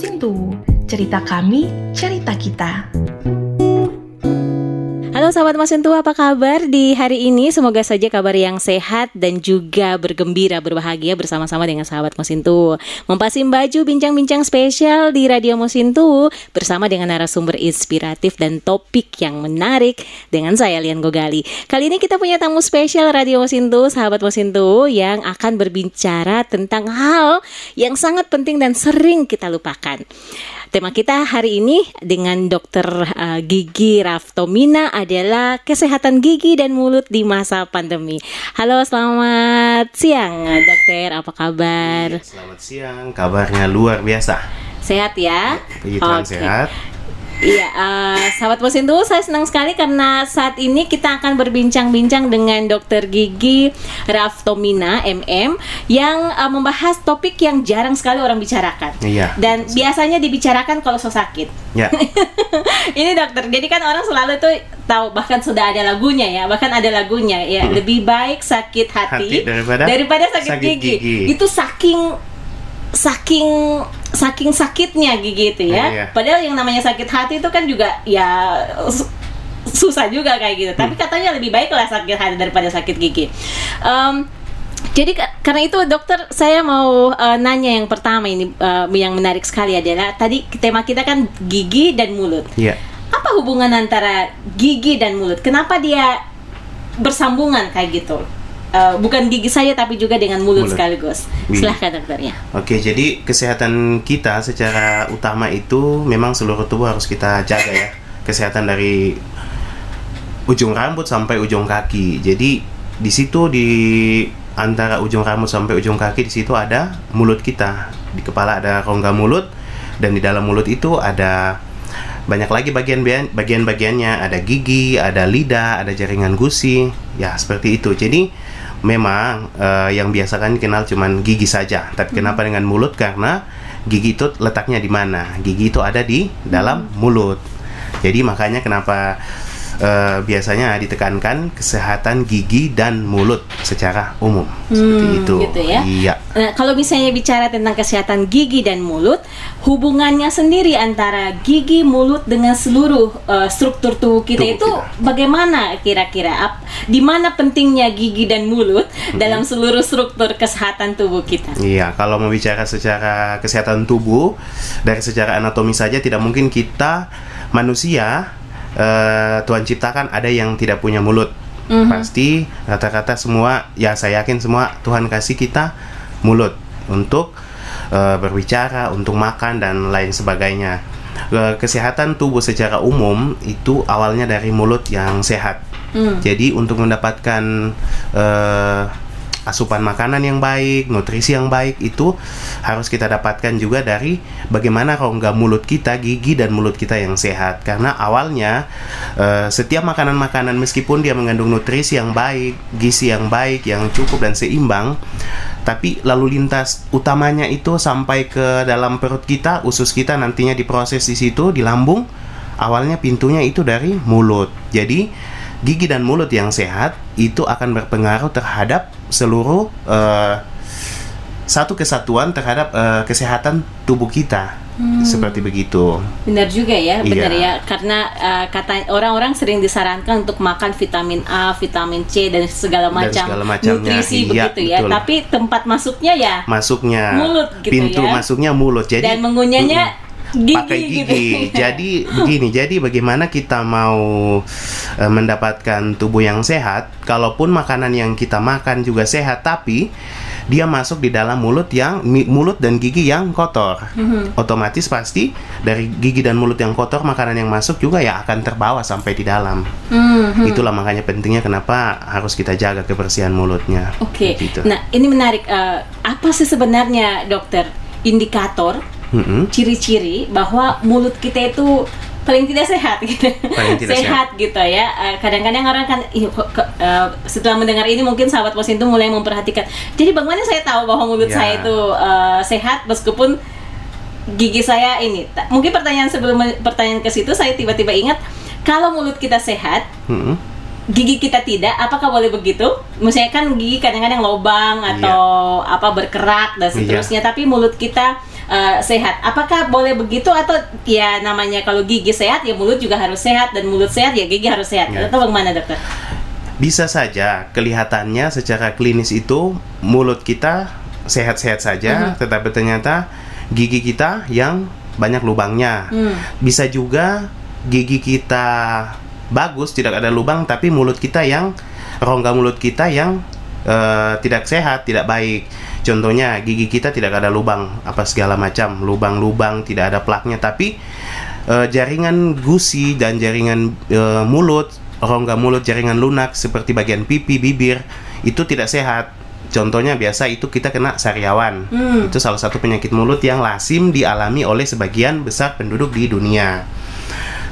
Mosintowo. Cerita kami, cerita kita. Sahabat Mosintowo, apa kabar di hari ini? Semoga saja kabar yang sehat dan juga bergembira, berbahagia bersama-sama dengan sahabat Mosintowo. Mempasim baju bincang-bincang spesial di Radio Mosintowo bersama dengan narasumber inspiratif dan topik yang menarik dengan saya Lian Gogali. Kali ini kita punya tamu spesial Radio Mosintowo, sahabat Mosintowo yang akan berbicara tentang hal yang sangat penting dan sering kita lupakan. Tema kita hari ini dengan Dokter uh, Gigi Raftomina adalah kesehatan gigi dan mulut di masa pandemi. Halo, selamat siang, Dokter. Apa kabar? Selamat siang. Kabarnya luar biasa. Sehat ya? Puji Tuhan Oke. sehat. Iya, uh, sahabat Mosintowo, saya senang sekali karena saat ini kita akan berbincang-bincang dengan Dokter Gigi Raftomina MM yang uh, membahas topik yang jarang sekali orang bicarakan. Iya. Dan biasanya dibicarakan kalau so sakit. Ya. ini dokter, jadi kan orang selalu tuh tahu bahkan sudah ada lagunya ya, bahkan ada lagunya ya lebih baik sakit hati, Hmm. Hati daripada sakit, sakit gigi. gigi. Itu saking saking saking sakitnya gigi itu ya. Iya. Padahal yang namanya sakit hati itu kan juga ya su- susah juga kayak gitu. Tapi Hmm. katanya lebih baik lah sakit hati daripada sakit gigi. Em, jadi ka- karena itu dokter saya mau eh, nanya yang pertama ini eh, yang menarik sekali adalah tadi tema kita kan gigi dan mulut. Iya. Apa hubungan antara gigi dan mulut? Kenapa dia bersambungan kayak gitu? Eh, bukan gigi saja tapi juga dengan mulut, Mulut. sekaligus. Wih. Silahkan dokternya. Oke, jadi kesehatan kita secara utama itu memang seluruh tubuh harus kita jaga ya. Kesehatan dari ujung rambut sampai ujung kaki. Jadi di situ di antara ujung rambut sampai ujung kaki di situ ada mulut kita. Di kepala ada rongga mulut dan di dalam mulut itu ada banyak lagi bagian bagian bagiannya ada gigi ada lidah ada jaringan gusi ya seperti itu jadi memang eh, yang biasa kan kenal cuman gigi saja. Tapi kenapa dengan mulut? Karena gigi itu letaknya di mana? Gigi itu ada di dalam mulut. Jadi makanya kenapa eh, biasanya ditekankan kesehatan gigi dan mulut secara umum seperti Hmm, itu gitu ya. iya Nah, kalau misalnya bicara tentang kesehatan gigi dan mulut, hubungannya sendiri antara gigi, mulut dengan seluruh eh, struktur tubuh kita Tubuh itu kita. bagaimana kira-kira? Di mana pentingnya gigi dan mulut dalam seluruh struktur kesehatan tubuh kita? Iya, kalau mau bicara secara kesehatan tubuh dari secara anatomi saja tidak mungkin kita manusia eh, Tuhan ciptakan ada yang tidak punya mulut. Mhm. Pasti rata-rata semua ya saya yakin semua Tuhan kasih kita mulut untuk eh, berbicara, untuk makan dan lain sebagainya. Eh, kesehatan tubuh secara umum itu awalnya dari mulut yang sehat. Hmm. Jadi untuk mendapatkan eh, asupan makanan yang baik, nutrisi yang baik itu harus kita dapatkan juga dari bagaimana rongga mulut kita, gigi dan mulut kita yang sehat. Karena awalnya eh, setiap makanan-makanan meskipun dia mengandung nutrisi yang baik, gizi yang baik, yang cukup dan seimbang, tapi lalu lintas utamanya itu sampai ke dalam perut kita, usus kita nantinya diproses di situ di lambung. Awalnya pintunya itu dari mulut. Jadi gigi dan mulut yang sehat itu akan berpengaruh terhadap seluruh eh, satu kesatuan terhadap eh, kesehatan tubuh kita. Seperti begitu. Benar juga ya, benar Iya. ya. Karena uh, kata orang-orang sering disarankan untuk makan vitamin A, vitamin C dan segala Dan macam segala macamnya. nutrisi Iya, begitu ya. betul. Tapi tempat masuknya ya Masuknya Mulut gitu pintu ya. masuknya mulut. Jadi dan mengunyahnya gigi pakai gigi. gitu. Jadi begini, jadi bagaimana kita mau eh, mendapatkan tubuh yang sehat? Kalaupun makanan yang kita makan juga sehat, tapi dia masuk di dalam mulut yang mulut dan gigi yang kotor. Mhm. Otomatis pasti dari gigi dan mulut yang kotor makanan yang masuk juga ya akan terbawa sampai di dalam. Mhm. Itulah makanya pentingnya kenapa harus kita jaga kebersihan mulutnya. Oke. Gitu. Nah, ini menarik. Eh, apa sih sebenarnya, dokter, indikator Mm-mm. ciri-ciri bahwa mulut kita itu paling tidak sehat gitu. Paling tidak sehat gitu ya. Eh, Kadang-kadang orang kan eh, setelah mendengar ini mungkin sahabat pos itu mulai memperhatikan. Jadi bagaimana saya tahu bahwa mulut Ya. saya itu eh, sehat meskipun gigi saya ini. Mungkin pertanyaan sebelum pertanyaan ke situ saya tiba-tiba ingat kalau mulut kita sehat, Mm-mm. gigi kita tidak, apakah boleh begitu? Misalnya kan gigi kadang-kadang lobang atau apa berkerak dan Iya. seterusnya, tapi mulut kita eh, sehat. Apakah boleh begitu atau ya namanya kalau gigi sehat ya mulut juga harus sehat dan mulut sehat ya gigi harus sehat. Ya. Atau bagaimana dokter? Bisa saja kelihatannya secara klinis itu mulut kita sehat-sehat saja, tetapi ternyata gigi kita yang banyak lubangnya. Hmm. Bisa juga gigi kita bagus, tidak ada lubang, tapi mulut kita yang rongga mulut kita yang eh, tidak sehat, tidak baik. Contohnya gigi kita tidak ada lubang apa segala macam, lubang-lubang, tidak ada plaknya, tapi eh, jaringan gusi dan jaringan eh, mulut, rongga mulut, jaringan lunak seperti bagian pipi, bibir itu tidak sehat. Contohnya biasa itu kita kena sariawan. Hmm. Itu salah satu penyakit mulut yang lazim dialami oleh sebagian besar penduduk di dunia.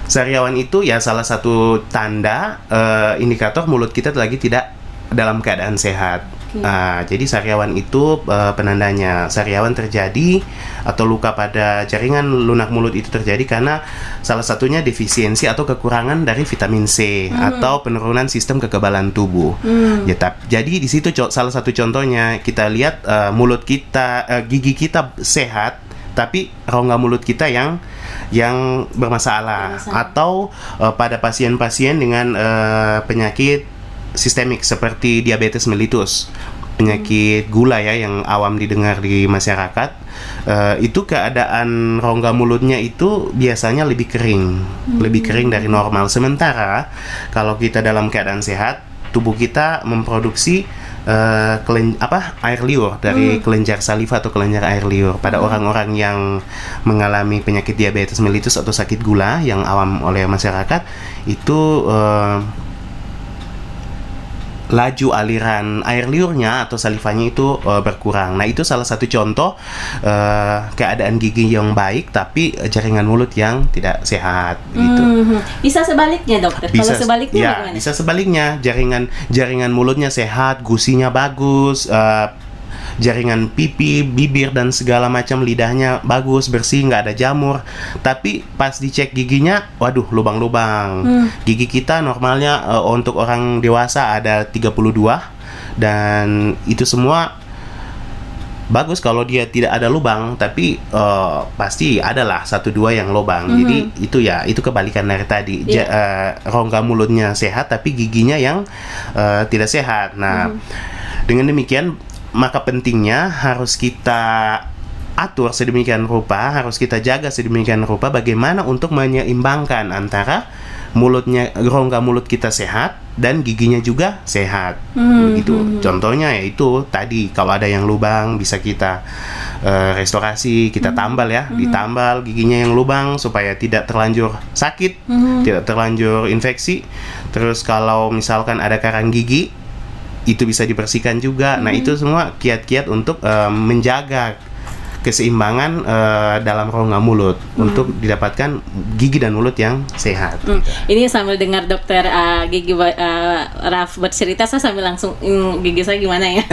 Sariawan itu ya salah satu tanda eh, indikator mulut kita lagi tidak dalam keadaan sehat. Oke. Ah, jadi sariawan itu eh, penandanya sariawan terjadi atau luka pada jaringan lunak mulut itu terjadi karena salah satunya defisiensi atau kekurangan dari vitamin C atau penurunan sistem kekebalan tubuh. Hmm. Ya, jadi di situ salah satu contohnya kita lihat eh, mulut kita, eh, gigi kita sehat, tapi rongga mulut kita yang yang bermasalah, Bermasalah. atau eh, pada pasien-pasien dengan eh, penyakit sistemik seperti diabetes mellitus, penyakit gula ya yang awam didengar di masyarakat, eh, itu keadaan rongga mulutnya itu biasanya lebih kering, lebih kering dari normal. Sementara kalau kita dalam keadaan sehat, tubuh kita memproduksi eh, kelen- apa air liur dari kelenjar saliva atau kelenjar air liur. Pada orang-orang yang mengalami penyakit diabetes mellitus atau sakit gula yang awam oleh masyarakat itu eh, laju aliran air liurnya atau salivanya itu eh, berkurang. Nah, itu salah satu contoh eh, keadaan gigi yang baik tapi jaringan mulut yang tidak sehat gitu. Bisa sebaliknya dokter. Kalau sebaliknya ya, bagaimana? bisa sebaliknya jaringan jaringan mulutnya sehat gusinya bagus eh, jaringan pipi bibir dan segala macam lidahnya bagus bersih nggak ada jamur. Tapi pas dicek giginya waduh lubang-lubang. Hmm. gigi kita normalnya eh, untuk orang dewasa ada 32 dan itu semua bagus kalau dia tidak ada lubang tapi eh, pasti adalah satu dua yang lubang. Jadi itu ya itu kebalikan dari tadi. Ja- eh, rongga mulutnya sehat tapi giginya yang eh, tidak sehat. Nah dengan demikian maka pentingnya harus kita atur sedemikian rupa harus kita jaga sedemikian rupa bagaimana untuk menyeimbangkan antara mulutnya rongga mulut kita sehat dan giginya juga sehat. Hmm, begitu. contohnya yaitu tadi kalau ada yang lubang bisa kita eh, restorasi kita tambal ya ditambal giginya yang lubang supaya tidak terlanjur sakit Mhm. tidak terlanjur infeksi. Terus kalau misalkan ada karang gigi itu bisa dibersihkan juga. Nah itu semua kiat-kiat untuk eh, menjaga keseimbangan eh, dalam rongga mulut untuk didapatkan gigi dan mulut yang sehat Hmm, Ini sambil dengar dokter uh, gigi uh, Raf bercerita, saya sambil langsung "Hmm, gigi saya gimana ya.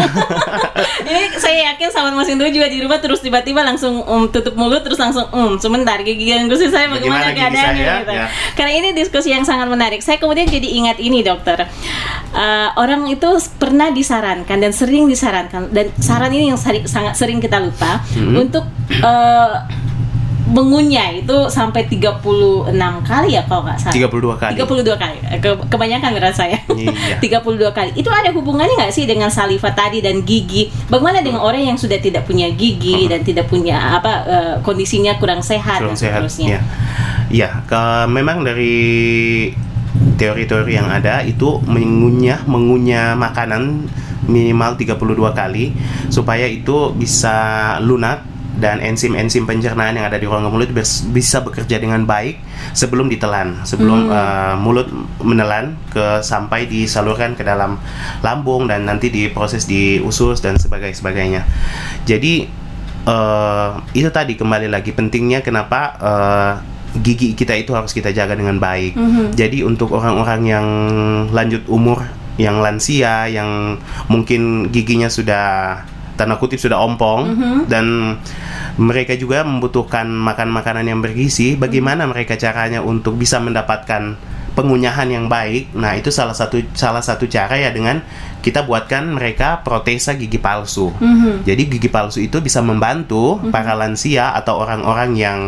ini saya yakin sahabat Mas Indro juga di rumah terus tiba-tiba langsung um, tutup mulut terus langsung um sebentar gigi yang gusi saya bagaimana, Bagaimana gigi keadaannya saya? gitu. Ya. Karena ini diskusi yang sangat menarik. Saya kemudian jadi ingat ini dokter. Uh, orang itu pernah disarankan dan sering disarankan dan saran ini yang seri- sangat sering kita lupa Hmm. Untuk uh, mengunyah itu sampai 36 kali ya kalau nggak salah. 32 kali 32 kali. Ke- kebanyakan berat saya. Iya. 32 kali. Itu ada hubungannya nggak sih dengan saliva tadi dan gigi? Bagaimana dengan orang yang sudah tidak punya gigi dan tidak punya apa eh, kondisinya kurang sehat kurang dan sehat seterusnya? ya ya ke- memang dari teori-teori yang ada itu mengunyah mengunyah makanan minimal 32 kali supaya itu bisa lunak dan enzim-enzim pencernaan yang ada di rongga mulut bisa bekerja dengan baik sebelum ditelan, sebelum eh, mulut menelan ke sampai disalurkan ke dalam lambung dan nanti diproses di usus dan sebagainya sebagainya. Jadi eh, itu tadi kembali lagi pentingnya kenapa eh, gigi kita itu harus kita jaga dengan baik. Jadi untuk orang-orang yang lanjut umur, yang lansia, yang mungkin giginya sudah tanda kutip sudah ompong dan mereka juga membutuhkan makan makanan yang bergizi. Bagaimana mereka caranya untuk bisa mendapatkan pengunyahan yang baik. Nah, itu salah satu salah satu cara ya dengan kita buatkan mereka protesa gigi palsu. Mhm. Jadi gigi palsu itu bisa membantu para lansia atau orang-orang yang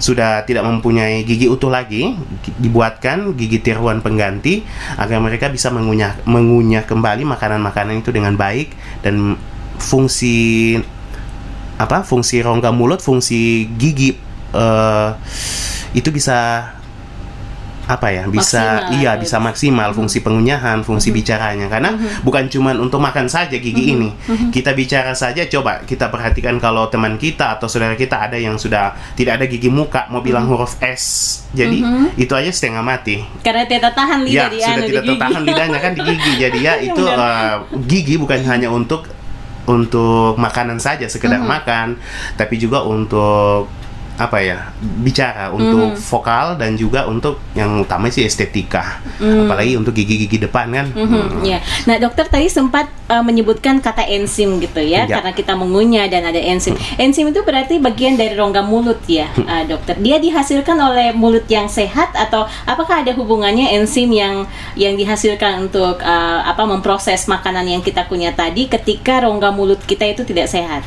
sudah tidak mempunyai gigi utuh lagi gi- dibuatkan gigi tiruan pengganti agar mereka bisa mengunyah mengunyah kembali makanan-makanan itu dengan baik dan fungsi apa fungsi rongga mulut, fungsi gigi eh, itu bisa apa ya bisa Maksimal, iya gitu. bisa maksimal fungsi pengunyahan fungsi bicaranya. Karena bukan cuman untuk makan saja gigi ini. Kita bicara saja coba kita perhatikan kalau teman kita atau saudara kita ada yang sudah tidak ada gigi muka mau bilang huruf S. Jadi itu aja setengah mati. Karena tidak tahan lidah ya di sudah anu, di tidak gigi. tertahan lidahnya kan di gigi. Jadi ya itu eh, gigi bukan hanya untuk untuk makanan saja sekedar makan tapi juga untuk apa ya bicara untuk vokal dan juga untuk yang utama sih estetika apalagi untuk gigi-gigi depan kan Mhm, ya. Nah, dokter tadi sempat uh, menyebutkan kata enzim gitu ya, Ya. karena kita mengunyah dan ada enzim. Enzim itu berarti bagian dari rongga mulut ya, uh, dokter. Dia dihasilkan oleh mulut yang sehat atau apakah ada hubungannya enzim yang yang dihasilkan untuk uh, apa memproses makanan yang kita kunyah tadi ketika rongga mulut kita itu tidak sehat?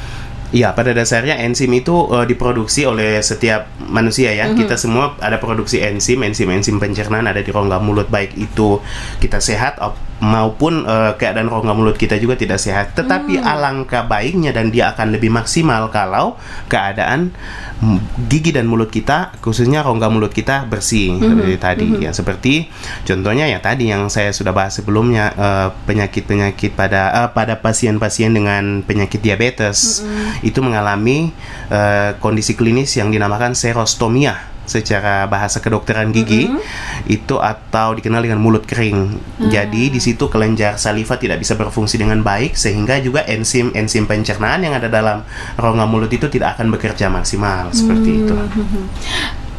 Iya, pada dasarnya enzim itu eh, diproduksi oleh setiap manusia ya. Kita semua ada produksi enzim, enzim-enzim pencernaan ada di rongga mulut baik itu kita sehat maupun eh, keadaan rongga mulut kita juga tidak sehat. Tetapi alangkah baiknya dan dia akan lebih maksimal kalau keadaan gigi dan mulut kita khususnya rongga mulut kita bersih. Seperti tadi ya. Seperti contohnya ya tadi yang saya sudah bahas sebelumnya eh, penyakit-penyakit pada eh, pada pasien-pasien dengan penyakit diabetes. Itu mengalami eh, kondisi klinis yang dinamakan serostomia secara bahasa kedokteran gigi itu atau dikenal dengan mulut kering. Jadi di situ kelenjar saliva tidak bisa berfungsi dengan baik sehingga juga enzim-enzim pencernaan yang ada dalam rongga mulut itu tidak akan bekerja maksimal seperti itu.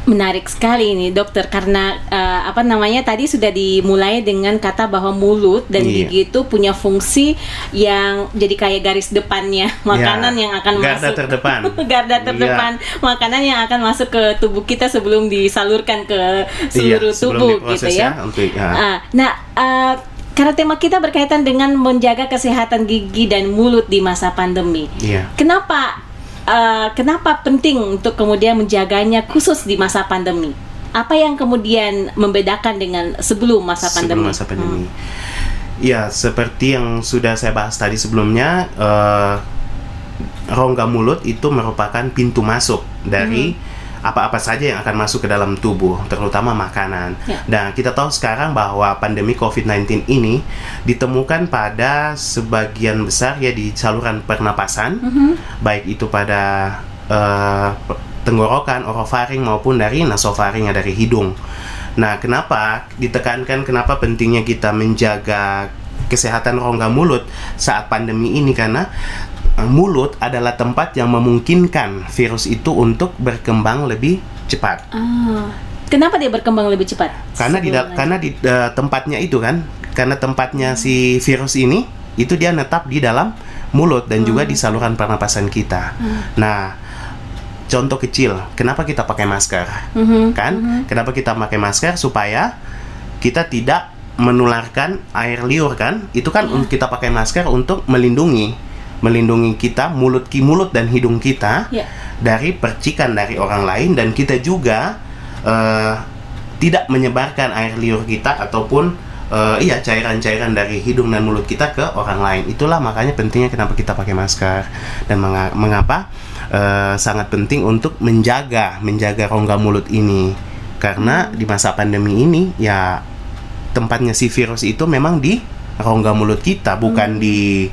Menarik sekali ini dokter karena eh, apa namanya tadi sudah dimulai dengan kata bahwa mulut dan Iya. gigi itu punya fungsi yang jadi kayak garis depannya makanan yang akan Ya, garda masuk terdepan. garda Iya. terdepan makanan yang akan masuk ke tubuh kita sebelum disalurkan ke seluruh Iya, sebelum tubuh gitu ya. untuk ya. Ah, nah eh, karena tema kita berkaitan dengan menjaga kesehatan gigi dan mulut di masa pandemi. Iya. Kenapa uh, kenapa penting untuk kemudian menjaganya khusus di masa pandemi? Apa yang kemudian membedakan dengan sebelum masa pandemi? sebelum masa pandemi. Ya, seperti yang sudah saya bahas tadi sebelumnya, eh, rongga mulut itu merupakan pintu masuk dari apa-apa saja yang akan masuk ke dalam tubuh, terutama makanan. Ya. Dan kita tahu sekarang bahwa pandemi COVID-19 ini ditemukan pada sebagian besar ya di saluran pernapasan, baik itu pada eh, tenggorokan, orofaring maupun dari nasofaring ya, dari hidung. Nah, kenapa ditekankan kenapa pentingnya kita menjaga kesehatan rongga mulut saat pandemi ini karena mulut adalah tempat yang memungkinkan virus itu untuk berkembang lebih cepat. Ah, kenapa dia berkembang lebih cepat? Karena di karena di eh, tempatnya itu kan, karena tempatnya si virus ini itu dia netap di dalam mulut dan juga di saluran pernapasan kita. Nah, contoh kecil, kenapa kita pakai masker? Mhm. Kan? Kenapa kita pakai masker supaya kita tidak menularkan air liur kan? Itu kan untuk kita pakai masker untuk melindungi melindungi kita mulut ki mulut dan hidung kita Ya. dari percikan dari orang lain dan kita juga eh, tidak menyebarkan air liur kita ataupun eh, iya cairan-cairan dari hidung dan mulut kita ke orang lain. Itulah makanya pentingnya kenapa kita pakai masker dan menga- mengapa eh, sangat penting untuk menjaga menjaga rongga mulut ini karena di masa pandemi ini ya tempatnya si virus itu memang di rongga mulut kita bukan di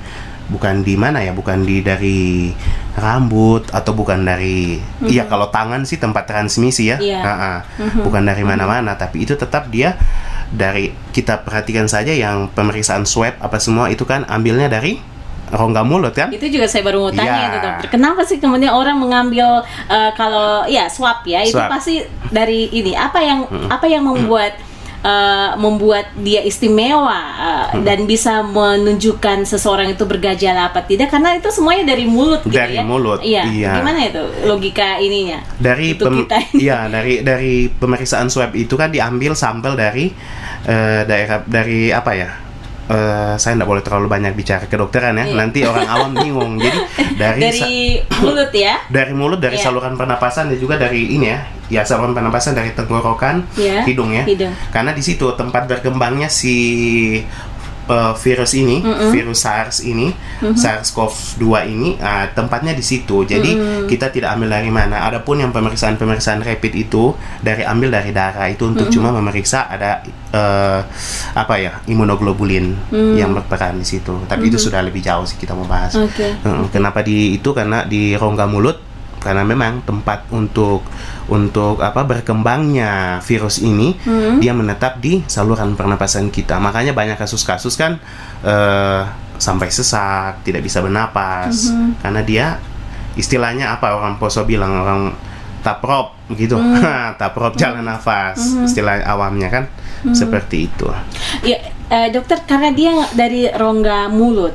bukan di mana ya bukan di dari rambut atau bukan dari iya kalau tangan sih tempat transmisi ya Iya. Ah, ah. bukan dari mana-mana tapi itu tetap dia dari kita perhatikan saja yang pemeriksaan swab apa semua itu kan ambilnya dari rongga mulut kan Itu juga saya baru mau tanya Ya. itu dokter. Kenapa sih kemudian orang mengambil eh, kalau ya swab ya itu Swab. pasti dari ini apa yang apa yang membuat uh, membuat dia istimewa uh, Hmm. dan bisa menunjukkan seseorang itu bergejala apa tidak karena itu semuanya dari mulut gitu Dari ya. mulut, Iya. iya. Gimana itu logika ininya? dari pem- kita ini. iya dari dari pemeriksaan swab itu kan diambil sampel dari eh, daerah dari apa ya Eh, saya tidak boleh terlalu banyak bicara kedokteran ya Iya. nanti orang awam bingung jadi dari Dari mulut ya. dari mulut dari Iya. saluran pernapasan dan juga dari ini ya ya saluran pernapasan dari tenggorokan Iya. hidung ya Hidung. karena di situ tempat berkembangnya si uh, virus ini virus SARS ini SARS-CoV-2 ini uh, tempatnya di situ. Jadi kita tidak ambil dari mana. Adapun yang pemeriksaan pemeriksaan rapid itu dari ambil dari darah. Itu untuk cuma memeriksa ada uh, apa ya imunoglobulin yang berperan di situ. Tapi itu sudah lebih jauh sih kita mau bahas. Oke. Heeh, Kenapa di itu? Karena di rongga mulut. Karena memang tempat untuk untuk apa berkembangnya virus ini dia menetap di saluran pernapasan kita. Makanya banyak kasus-kasus kan eh, sampai sesak, tidak bisa bernapas karena dia istilahnya apa orang Poso bilang orang taprop gitu. taprop jalan nafas istilah awamnya kan seperti itu. Ya, eh, dokter karena dia dari rongga mulut.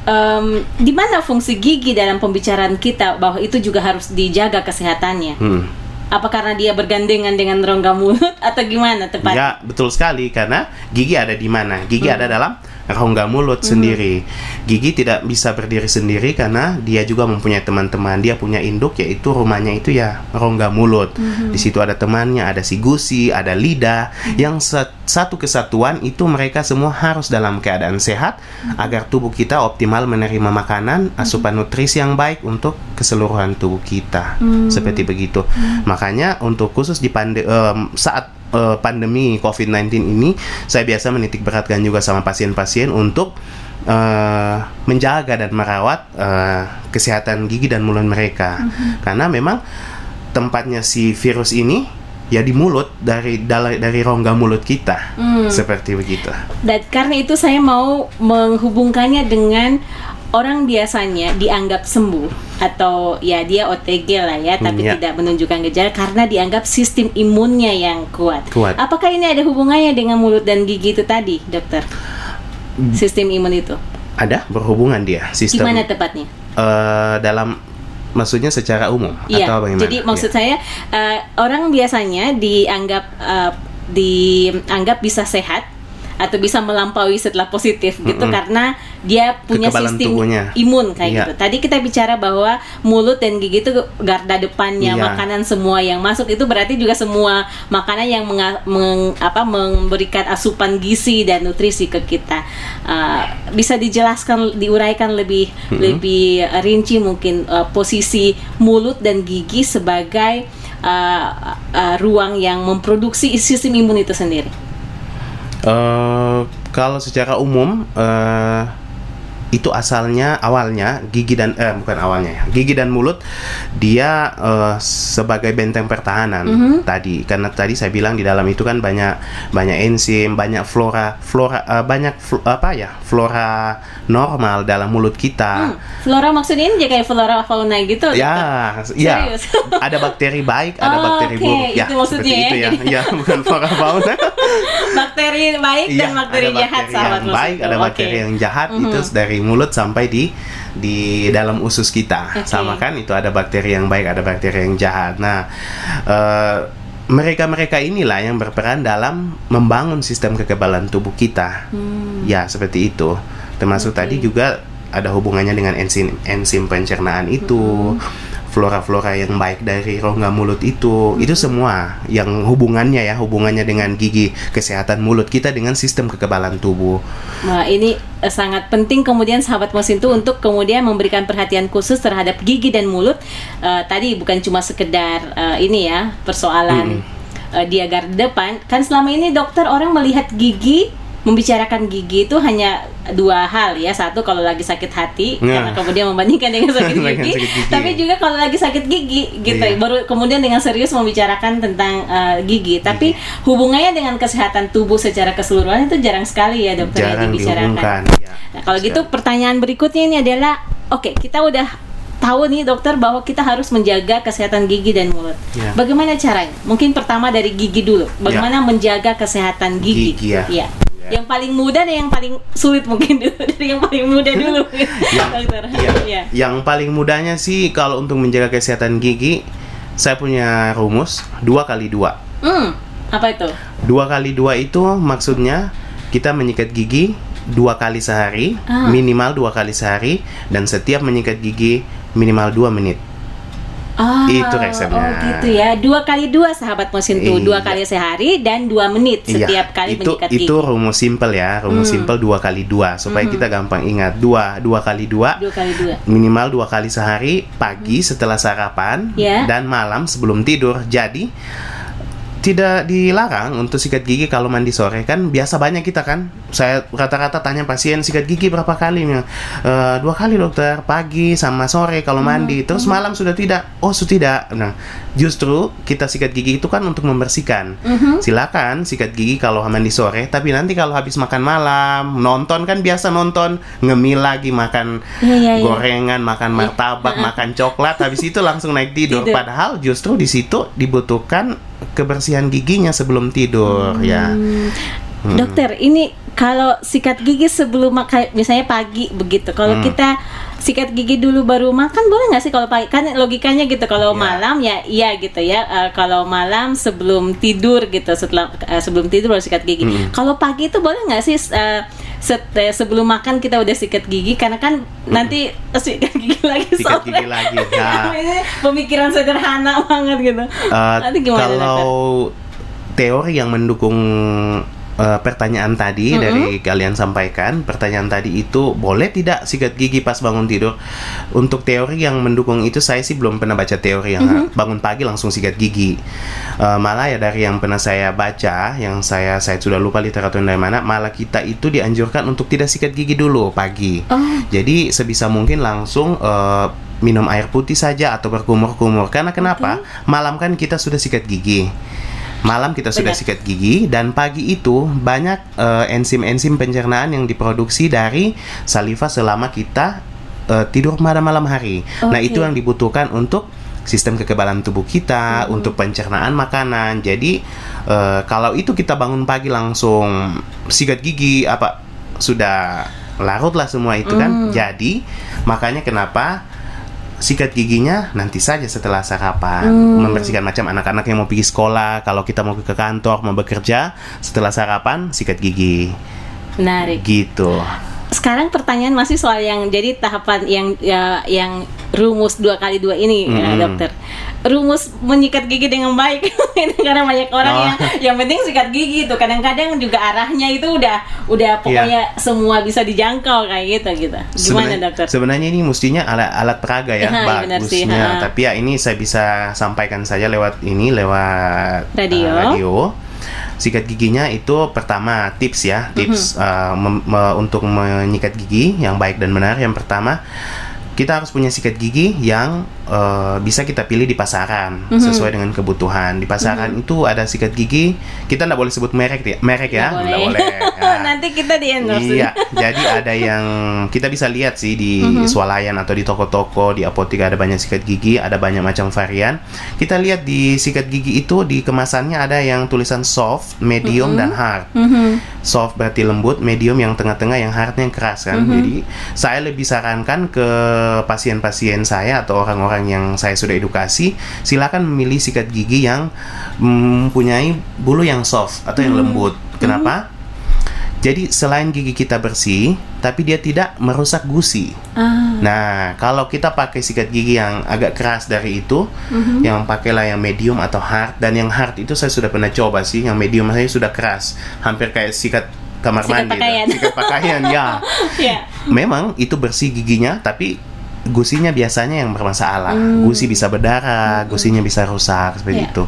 em, di mana fungsi gigi dalam pembicaraan kita bahwa itu juga harus dijaga kesehatannya? Hmm. Apa karena dia bergandengan dengan rongga mulut atau gimana tepat? Ya, betul sekali karena gigi ada di mana? Gigi ada dalam rongga mulut sendiri. Gigi tidak bisa berdiri sendiri karena dia juga mempunyai teman-teman. Dia punya induk yaitu rumahnya itu ya rongga mulut. Di situ ada temannya, ada si gusi, ada lidah yang sa- satu kesatuan itu mereka semua harus dalam keadaan sehat agar tubuh kita optimal menerima makanan, asupan nutrisi yang baik untuk keseluruhan tubuh kita. Seperti begitu. Makanya untuk khusus di pande em, saat eh, pandemi COVID-19 ini saya biasa menitik beratkan juga sama pasien-pasien untuk eh, menjaga dan merawat eh, kesehatan gigi dan mulut mereka. Karena memang tempatnya si virus ini ya di mulut dari dari, dari rongga mulut kita. Seperti begitu. Dan karena itu saya mau menghubungkannya dengan orang biasanya dianggap sembuh atau ya dia OTG lah ya, tapi ya. tidak menunjukkan gejala karena dianggap sistem imunnya yang kuat. Kuat. Apakah ini ada hubungannya dengan mulut dan gigi itu tadi, dokter? Sistem imun itu, ada berhubungan dia sistem gimana tepatnya? eh, dalam maksudnya secara umum Iya. atau bagaimana Jadi maksud Ya. saya eh, orang biasanya dianggap eh, dianggap bisa sehat atau bisa melampaui setelah positif gitu karena dia punya Kekebalan sistem tubuhnya. imun kayak Iya. gitu. Tadi kita bicara bahwa mulut dan gigi itu garda depannya Iya. makanan semua yang masuk itu berarti juga semua makanan yang menga- meng- apa memberikan asupan gizi dan nutrisi ke kita. Uh, bisa dijelaskan diuraikan lebih lebih rinci mungkin uh, posisi mulut dan gigi sebagai uh, uh, ruang yang memproduksi sistem imun itu sendiri. Eh, kalau secara umum eh, itu asalnya awalnya gigi dan eh bukan awalnya ya gigi dan mulut dia eh, sebagai benteng pertahanan tadi karena tadi saya bilang di dalam itu kan banyak banyak enzim banyak flora flora eh, banyak fl- apa ya flora normal dalam mulut kita Hmm, Flora maksudnya ini kayak flora fauna gitu. Ya, dokter? ya. Serius? Ada bakteri baik, ada Oh, bakteri oke. buruk. Ya, Itu maksudnya ya. itu ya. Ya, bukan flora fauna. bakteri baik Iya, dan bakteri ada jahat bakteri sahabat yang baik, ada bakteri yang jahat itu dari mulut sampai di di dalam usus kita. Oke. Sama kan itu ada bakteri yang baik, ada bakteri yang jahat. Nah, eh, mereka-mereka inilah yang berperan dalam membangun sistem kekebalan tubuh kita. Hmm. Ya, seperti itu. Termasuk tadi juga ada hubungannya dengan enzim enzim pencernaan itu. Flora-flora yang baik dari rongga mulut itu, itu semua yang hubungannya ya, hubungannya dengan gigi, kesehatan mulut kita dengan sistem kekebalan tubuh. Wah, ini eh, sangat penting kemudian sahabat Mosintu untuk kemudian memberikan perhatian khusus terhadap gigi dan mulut. Eh, tadi bukan cuma sekedar eh, ini ya persoalan eh, dia garda depan. Kan selama ini dokter orang melihat gigi membicarakan gigi itu hanya dua hal ya satu kalau lagi sakit hati Nah. karena kemudian membandingkan dengan sakit gigi, sakit gigi. tapi juga kalau lagi sakit gigi gitu Iya. baru kemudian dengan serius membicarakan tentang eh, gigi tapi hubungannya dengan kesehatan tubuh secara keseluruhan itu jarang sekali ya dokter yang Jarang dibicarakan dihubungkan. Ya, Nah, kalau gitu pertanyaan berikutnya ini adalah oke, kita udah tahu nih dokter bahwa kita harus menjaga kesehatan gigi dan mulut. Ya. Bagaimana caranya? Mungkin pertama dari gigi dulu. Bagaimana menjaga kesehatan gigi? Gigi, ya. Iya. Ya. Yang paling mudah dan yang paling sulit mungkin dulu dari yang paling mudah dulu, Yang- dokter. Iya. Iya. Yang paling mudahnya sih kalau untuk menjaga kesehatan gigi, saya punya rumus dua kali dua. Hmm, apa itu? Dua kali dua itu maksudnya kita menyikat gigi dua kali sehari, Ah. minimal dua kali sehari, dan setiap menyikat gigi minimal dua menit. Ah, Itu resepnya. Oh gitu ya. Dua kali dua sahabat mesin tuh. Dua Iya. kali sehari dan dua menit setiap kali itu, menyikat gigi. Itu rumus simple ya, rumus Hmm. simple dua kali dua supaya kita gampang ingat dua dua kali dua Dua kali dua. minimal dua kali sehari pagi setelah sarapan Ya. dan malam sebelum tidur. Jadi tidak dilarang untuk sikat gigi kalau mandi sore kan? Biasa banyak kita kan? Saya rata-rata tanya pasien sikat gigi berapa kali? Nih "Eh, dua kali dokter pagi sama sore kalau mandi. Terus malam sudah tidak. Oh sudah tidak. Nah justru kita sikat gigi itu kan untuk membersihkan. Mhm. silakan sikat gigi kalau mandi sore tapi nanti kalau habis makan malam nonton kan biasa nonton ngemil lagi makan Iya, iya, iya. gorengan makan martabak makan coklat habis itu langsung naik Tidur. padahal justru di situ dibutuhkan kebersihan giginya sebelum tidur ya Hmm. Dokter, ini kalau sikat gigi sebelum makan, misalnya pagi begitu. Kalau Hmm. kita sikat gigi dulu baru makan, boleh nggak sih kalau pagi? Kan logikanya gitu. Kalau Ya. malam ya iya gitu ya. Eh, kalau malam sebelum tidur gitu, setelah eh, sebelum tidur baru sikat gigi. Hmm. Kalau pagi itu boleh nggak sih eh, set- sebelum makan kita udah sikat gigi? Karena kan nanti sikat gigi lagi Hmm. sikat sore. gigi lagi ya pemikiran sederhana banget gitu. Eh, Nanti gimana, kalau teori yang mendukung eh, pertanyaan tadi dari kalian sampaikan, pertanyaan tadi itu boleh tidak sikat gigi pas bangun tidur? Untuk teori yang mendukung itu saya sih belum pernah baca teori yang bangun pagi langsung sikat gigi. Eh, malah ya dari yang pernah saya baca, yang saya saya sudah lupa literatur dari mana, malah kita itu dianjurkan untuk tidak sikat gigi dulu pagi. Oh. Jadi sebisa mungkin langsung eh, minum air putih saja atau berkumur-kumur. Karena kenapa? Malam kan kita sudah sikat gigi. Malam kita sudah Benar. sikat gigi dan pagi itu banyak eh, enzim-enzim pencernaan yang diproduksi dari saliva selama kita eh, tidur pada malam hari. Nah, Oke. itu yang dibutuhkan untuk sistem kekebalan tubuh kita, untuk pencernaan makanan. Jadi eh, kalau itu kita bangun pagi langsung sikat gigi apa sudah larut lah semua itu kan. Jadi makanya kenapa sikat giginya nanti saja setelah sarapan. Membersihkan macam anak-anak yang mau pergi sekolah kalau kita mau ke kantor mau bekerja setelah sarapan sikat gigi. Menarik. gitu sekarang pertanyaan masih soal yang jadi tahapan yang ya, yang rumus dua kali dua ini ya, Mm-mm. dokter rumus menyikat gigi dengan baik karena banyak orang Oh. yang yang penting sikat gigi itu kadang-kadang juga arahnya itu udah udah pokoknya semua bisa dijangkau kayak gitu gitu gimana Sebenarnya- dokter Sebenarnya ini mestinya alat alat peraga ya, Ha, iya sih, bagusnya. ha. Tapi ya ini saya bisa sampaikan saja lewat ini lewat Radio. uh, radio. Sikat giginya itu pertama tips ya, tips Mhm. uh, mem- me- untuk menyikat gigi yang baik dan benar. Yang pertama kita harus punya sikat gigi yang uh, bisa kita pilih di pasaran Mhm. sesuai dengan kebutuhan. Di pasaran itu ada sikat gigi, kita tidak boleh sebut merek ya, merek ya, Nggak nggak boleh. boleh. Ya. nanti kita di endorse Iya, jadi ada yang kita bisa lihat sih di Mhm. swalayan atau di toko-toko, di apotek ada banyak sikat gigi, ada banyak macam varian. Kita lihat di sikat gigi itu di kemasannya ada yang tulisan soft, medium dan hard. Mhm. Soft berarti lembut, medium yang tengah-tengah, yang hardnya yang keras kan. Mhm. Jadi saya lebih sarankan ke pasien-pasien saya atau orang-orang yang saya sudah edukasi, silakan memilih sikat gigi yang mempunyai bulu yang soft atau yang lembut. Kenapa? Jadi selain gigi kita bersih, tapi dia tidak merusak gusi. ah Nah, kalau kita pakai sikat gigi yang agak keras dari itu, Mhm. yang pakailah yang medium atau hard dan yang hard itu saya sudah pernah coba sih, yang medium saya sudah keras, hampir kayak sikat kamar Sikat mandi. pakaian. Sikat pakaian ya. ya Memang itu bersih giginya, tapi gusinya biasanya yang bermasalah. Hmm. Gusi bisa berdarah, gusinya bisa rusak seperti Ya. itu.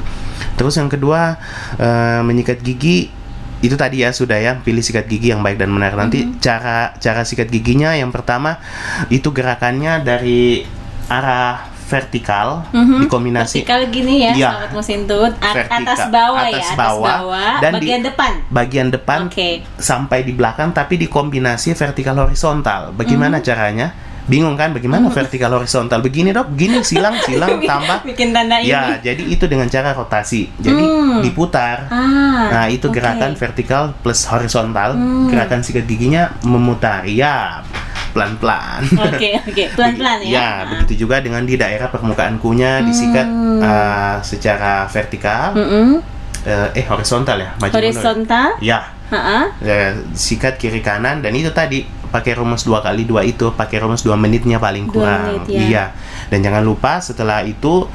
Terus yang kedua, eh, menyikat gigi itu tadi ya sudah ya pilih sikat gigi yang baik dan benar. Nanti Hmm. cara cara sikat giginya yang pertama itu gerakannya dari arah vertikal Mhm. dikombinasi vertikal gini ya Iya. sahabat mesin Vertikal. atas bawah ya Atas atas bawah. Dan di- bagian depan bagian depan oke sampai di belakang tapi dikombinasi vertikal horizontal. Bagaimana Hmm. caranya? Bingung kan bagaimana vertikal horizontal begini dok begini silang silang tambah Bikin tanda ini. ya jadi itu dengan cara rotasi jadi Hmm. diputar Ah. nah itu oke. gerakan vertikal plus horizontal Hmm. gerakan sikat giginya memutar ya pelan pelan Oke, oke. Pelan-pelan ya. Ya, begitu juga dengan di daerah permukaan kunya disikat Hmm. uh, secara vertikal, Mm-mm. uh, eh horizontal ya, maju mundur. Horizontal. Ya, Ha-ha. ya, sikat kiri kanan dan itu tadi pakai rumus dua kali dua itu, pakai rumus dua menitnya paling Dua kurang. menit, ya. Iya, dan jangan lupa setelah itu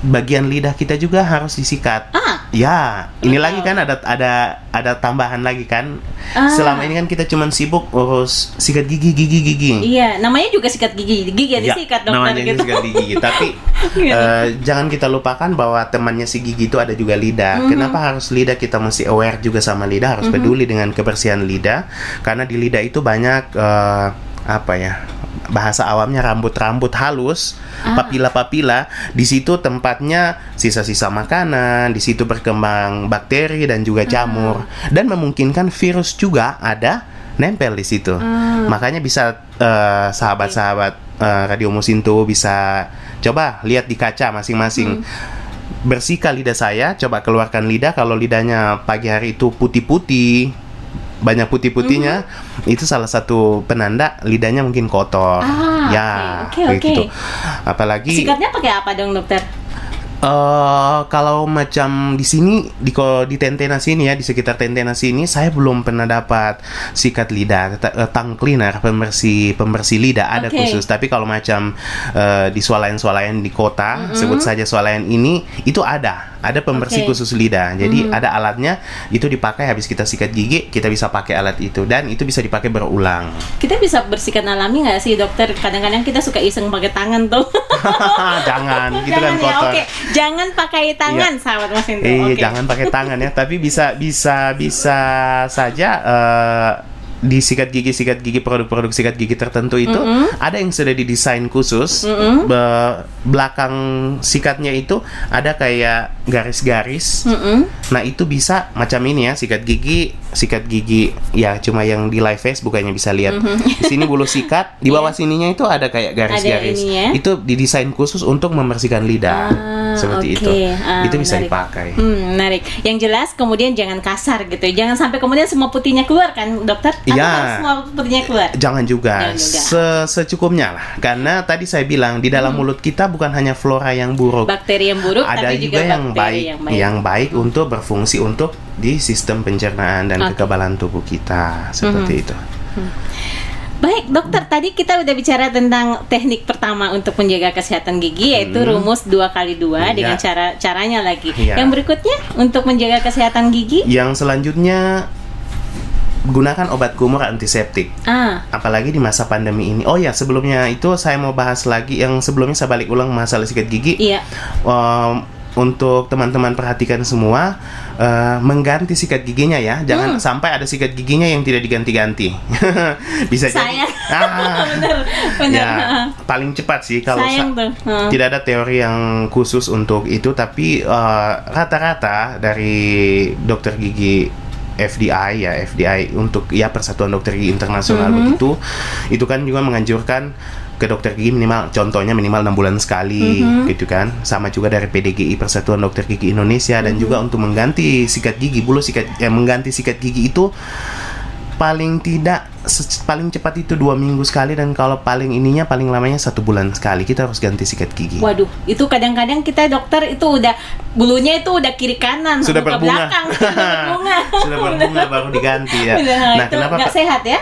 bagian lidah kita juga harus disikat. Ah. Ya, ini lagi kan ada ada ada tambahan lagi kan. Ah. Selama ini kan kita cuma sibuk urus sikat gigi gigi gigi. Iya, namanya juga sikat gigi. Gigi ya Ya, disikat dokter namanya gitu. sikat gigi. Tapi eh, jangan kita lupakan bahwa temannya si gigi itu ada juga lidah. Mhm. Kenapa harus lidah? Kita mesti aware juga sama lidah, harus peduli dengan kebersihan lidah. Karena di lidah itu banyak eh, apa ya? Bahasa awamnya rambut-rambut halus, Ah. papila-papila. Di situ tempatnya sisa-sisa makanan, di situ berkembang bakteri dan juga Ah. jamur dan memungkinkan virus juga ada nempel di situ. Ah. Makanya bisa eh, sahabat-sahabat eh, Radio Musinto bisa coba lihat di kaca masing-masing. Bersihkan lidah saya, coba keluarkan lidah kalau lidahnya pagi hari itu putih-putih, banyak putih-putihnya, itu salah satu penanda lidahnya mungkin kotor. Ah, ya, kayak oke. gitu. Apalagi Sikatnya pakai apa dong dokter? Eh kalau macam di sini di ko- di Tentena sini ya di sekitar Tentena sini saya belum pernah dapat sikat lidah eh, tongue cleaner pembersih pembersih lidah ada Oke. khusus tapi kalau macam eh, di swalayan-swalayan di kota sebut saja swalayan ini itu ada ada pembersih Oke. khusus lidah jadi ada alatnya itu dipakai habis kita sikat gigi kita bisa pakai alat itu dan itu bisa dipakai berulang Kita bisa bersikat alami nggak sih dokter? Kadang-kadang kita suka iseng pakai tangan tuh. jangan gitu kan Jangan ya, kotor oke. Jangan pakai tangan, sahabat Mas Intu. Eh, Oke. jangan pakai tangan ya, tapi bisa bisa bisa saja eh, di sikat gigi sikat gigi produk-produk sikat gigi tertentu itu ada yang sudah didesain khusus Be- belakang sikatnya itu ada kayak garis-garis Mm-mm. nah itu bisa macam ini ya sikat gigi sikat gigi ya cuma yang di live face bukannya bisa lihat di sini bulu sikat di bawah sininya itu ada kayak garis-garis ininya. itu didesain khusus untuk membersihkan lidah Ah, seperti oke. itu Ah, itu bisa menarik. dipakai Hmm, menarik. Yang jelas kemudian jangan kasar gitu. Jangan sampai kemudian semua putihnya keluar kan, dokter? Iya. putihnya keluar? Jangan juga, Jangan juga. Se- secukupnya lah. Karena tadi saya bilang di dalam mulut kita bukan hanya flora yang buruk, Bakteri yang buruk ada tapi juga, juga yang baik, yang baik. yang baik untuk berfungsi untuk di sistem pencernaan dan Oke. kekebalan tubuh kita seperti itu. Baik, dokter, tadi kita udah bicara tentang teknik pertama untuk menjaga kesehatan gigi yaitu rumus dua kali dua Iya. dengan cara caranya lagi. Iya. Yang berikutnya untuk menjaga kesehatan gigi? Yang selanjutnya gunakan obat kumur antiseptik. Ah, Apalagi di masa pandemi ini. Oh ya, sebelumnya itu saya mau bahas lagi yang sebelumnya saya balik ulang masalah sikat gigi. iya. Um, untuk teman-teman perhatikan semua eh, mengganti sikat giginya ya jangan Hmm. sampai ada sikat giginya yang tidak diganti-ganti bisa Sayang. jadi ah, bener, bener. ya paling cepat sih kalau sa-. Heeh. tidak ada teori yang khusus untuk itu tapi eh, rata-rata dari dokter gigi FDI ya FDI untuk ya Persatuan Dokter Gigi Internasional Mhm. begitu itu kan juga menganjurkan ke dokter gigi minimal contohnya minimal enam bulan sekali Mhm. gitu kan sama juga dari PDGI Persatuan Dokter Gigi Indonesia dan Mhm. juga untuk mengganti sikat gigi bulu sikat ya, mengganti sikat gigi itu paling tidak paling cepat itu dua minggu sekali dan kalau paling ininya paling lamanya satu bulan sekali. Kita harus ganti sikat gigi. Waduh, itu kadang-kadang kita dokter itu udah bulunya itu udah kiri kanan sudah berbunga. belakang. Sudah berbunga. Sudah berbunga baru diganti ya. Nah itu kenapa nggak sehat ya?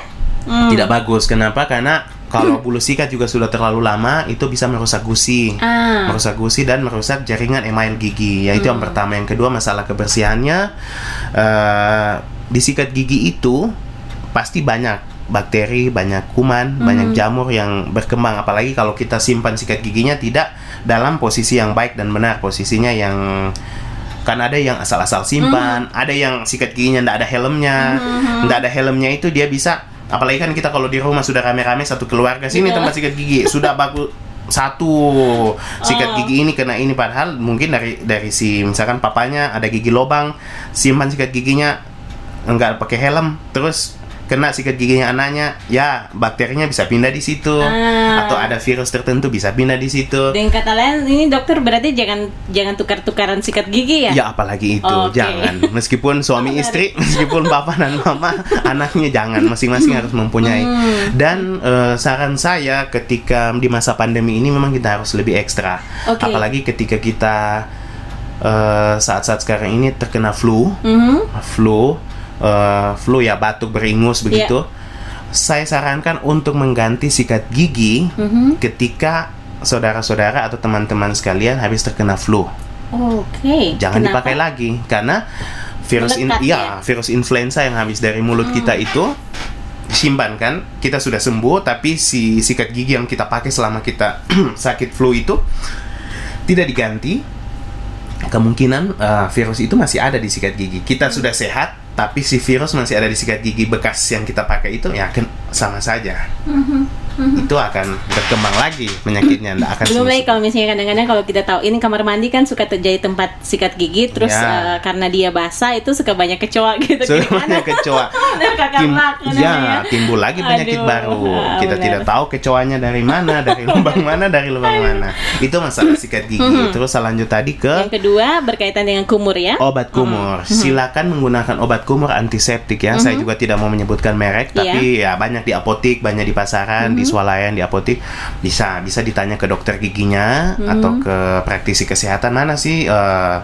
Hmm. tidak bagus. Kenapa? Karena kalau bulu sikat juga sudah terlalu lama itu bisa merusak gusi. Ah. Merusak gusi dan merusak jaringan email gigi. Yaitu yang Hmm. pertama. Yang kedua masalah kebersihannya. Eh, di sikat gigi itu pasti banyak bakteri banyak kuman Hmm. banyak jamur yang berkembang apalagi kalau kita simpan sikat giginya tidak dalam posisi yang baik dan benar posisinya yang kan ada yang asal-asal simpan, ada yang sikat giginya ndak ada helmnya, Hmm. ndak ada helmnya itu dia bisa, apalagi kan kita kalau di rumah sudah rame-rame satu keluarga sini Iya. tempat sikat gigi sudah bagus satu sikat Oh. gigi ini kena ini padahal mungkin dari dari si misalkan papanya ada gigi lobang simpan sikat giginya enggak pakai helm terus kena sikat giginya anaknya, ya bakterinya bisa pindah di situ Ah. atau ada virus tertentu bisa pindah di situ. Dengan kata lain, ini dokter berarti jangan jangan tukar-tukaran sikat gigi ya? Ya apalagi itu Oke. jangan meskipun suami istri meskipun bapak dan mama anaknya jangan masing-masing harus mempunyai Hmm. dan eh, saran saya ketika di masa pandemi ini memang kita harus lebih ekstra Oke. apalagi ketika kita eh, saat-saat sekarang ini terkena flu Mhm. flu eh, flu ya batuk beringus Iya. begitu saya sarankan untuk mengganti sikat gigi Mhm. ketika saudara-saudara atau teman-teman sekalian habis terkena flu Oke. jangan Kenapa? dipakai lagi karena virus in, Melekat, ya? Hmm. virus influenza yang habis dari mulut kita itu simpan kan kita sudah sembuh tapi si sikat gigi yang kita pakai selama kita sakit flu itu tidak diganti kemungkinan uh, virus itu masih ada di sikat gigi kita sudah sehat tapi si virus masih ada di sikat gigi bekas yang kita pakai itu ya akan sama saja itu akan berkembang lagi penyakitnya nggak akan Belum lagi kalau misalnya kadang-kadang kalau kita tahu ini kamar mandi kan suka terjadi tempat sikat gigi terus Ya. eh, karena dia basah itu suka banyak kecoa gitu Sudah kiri kanan. banyak kecoa. Bener, Tim- bener ya, ya. timbul lagi penyakit Aduh, baru. ah, Kita benar. tidak tahu kecoanya dari mana, dari lubang mana, dari lubang mana. Itu masalah sikat gigi. Terus lanjut tadi ke Yang kedua berkaitan dengan kumur ya. obat kumur. Silakan menggunakan obat kumur antiseptik ya. Saya juga tidak mau menyebutkan merek, Iya. tapi ya banyak di apotik, banyak di pasaran, di swalayan, di apotik bisa bisa ditanya ke dokter giginya atau ke praktisi kesehatan mana sih eh,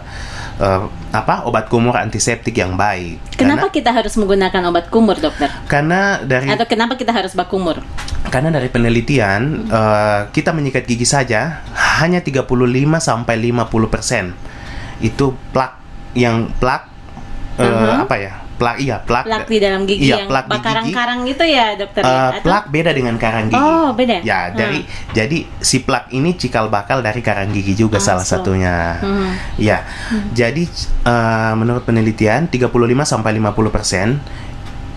eh, apa obat kumur antiseptik yang baik. Kenapa kita harus menggunakan obat kumur dokter? Karena, karena dari Atau kenapa kita harus bakumur? Karena dari penelitian eh, kita menyikat gigi saja hanya 35 sampai 50% itu plak yang plak eh, Mhm. apa ya? Plak iya, plak. Plak di dalam gigi Iya, yang plak di karang-karang gitu ya dokter Eh, ya? Atau- plak beda dengan karang gigi. Oh, beda? Ya, Hmm. dari jadi si plak ini cikal bakal dari karang gigi juga Ah, salah so. satunya. Hmm. Ya. Jadi eh, menurut penelitian 35 sampai 50%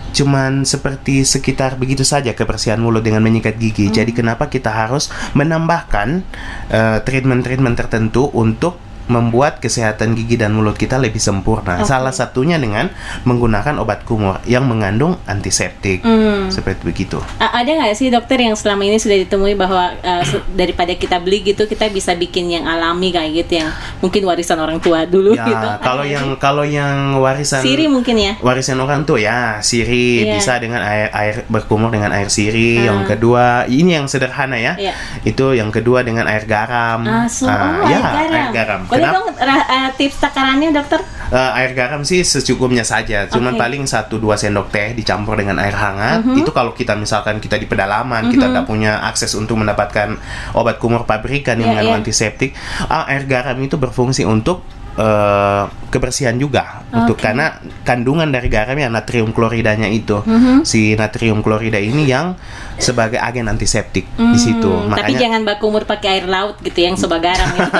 cuman seperti sekitar begitu saja kebersihan mulut dengan menyikat gigi. Jadi kenapa kita harus menambahkan eh, treatment-treatment tertentu untuk membuat kesehatan gigi dan mulut kita lebih sempurna. Oke. Salah satunya dengan menggunakan obat kumur yang mengandung antiseptik. Hmm. Seperti begitu. A- ada nggak sih dokter yang selama ini sudah ditemui bahwa uh, daripada kita beli gitu kita bisa bikin yang alami kayak gitu yang mungkin warisan orang tua dulu Ya, gitu kalau yang kalau yang warisan siri mungkin ya warisan orang tuh ya siri Iya. bisa dengan air air berkumur dengan air siri Ah. yang kedua ini yang sederhana ya Iya. itu yang kedua dengan air garam ah so oh, Ah, ya air garam, air garam boleh Kenapa? dong uh, tips takarannya dokter Eh, air garam sih secukupnya saja cuman Oke. paling 1-2 sendok teh dicampur dengan air hangat Mhm. itu kalau kita misalkan kita di pedalaman kita tidak punya akses untuk mendapatkan obat kumur pabrikan yang Iya, mengandung iya. antiseptik ah, air garam itu berfungsi untuk eh, kebersihan juga untuk Oke. karena kandungan dari garam ya natrium kloridanya itu Mhm. si natrium klorida ini yang sebagai agen antiseptik di situ Hmm, tapi makanya jangan bakumur pakai air laut gitu yang soba garam gitu.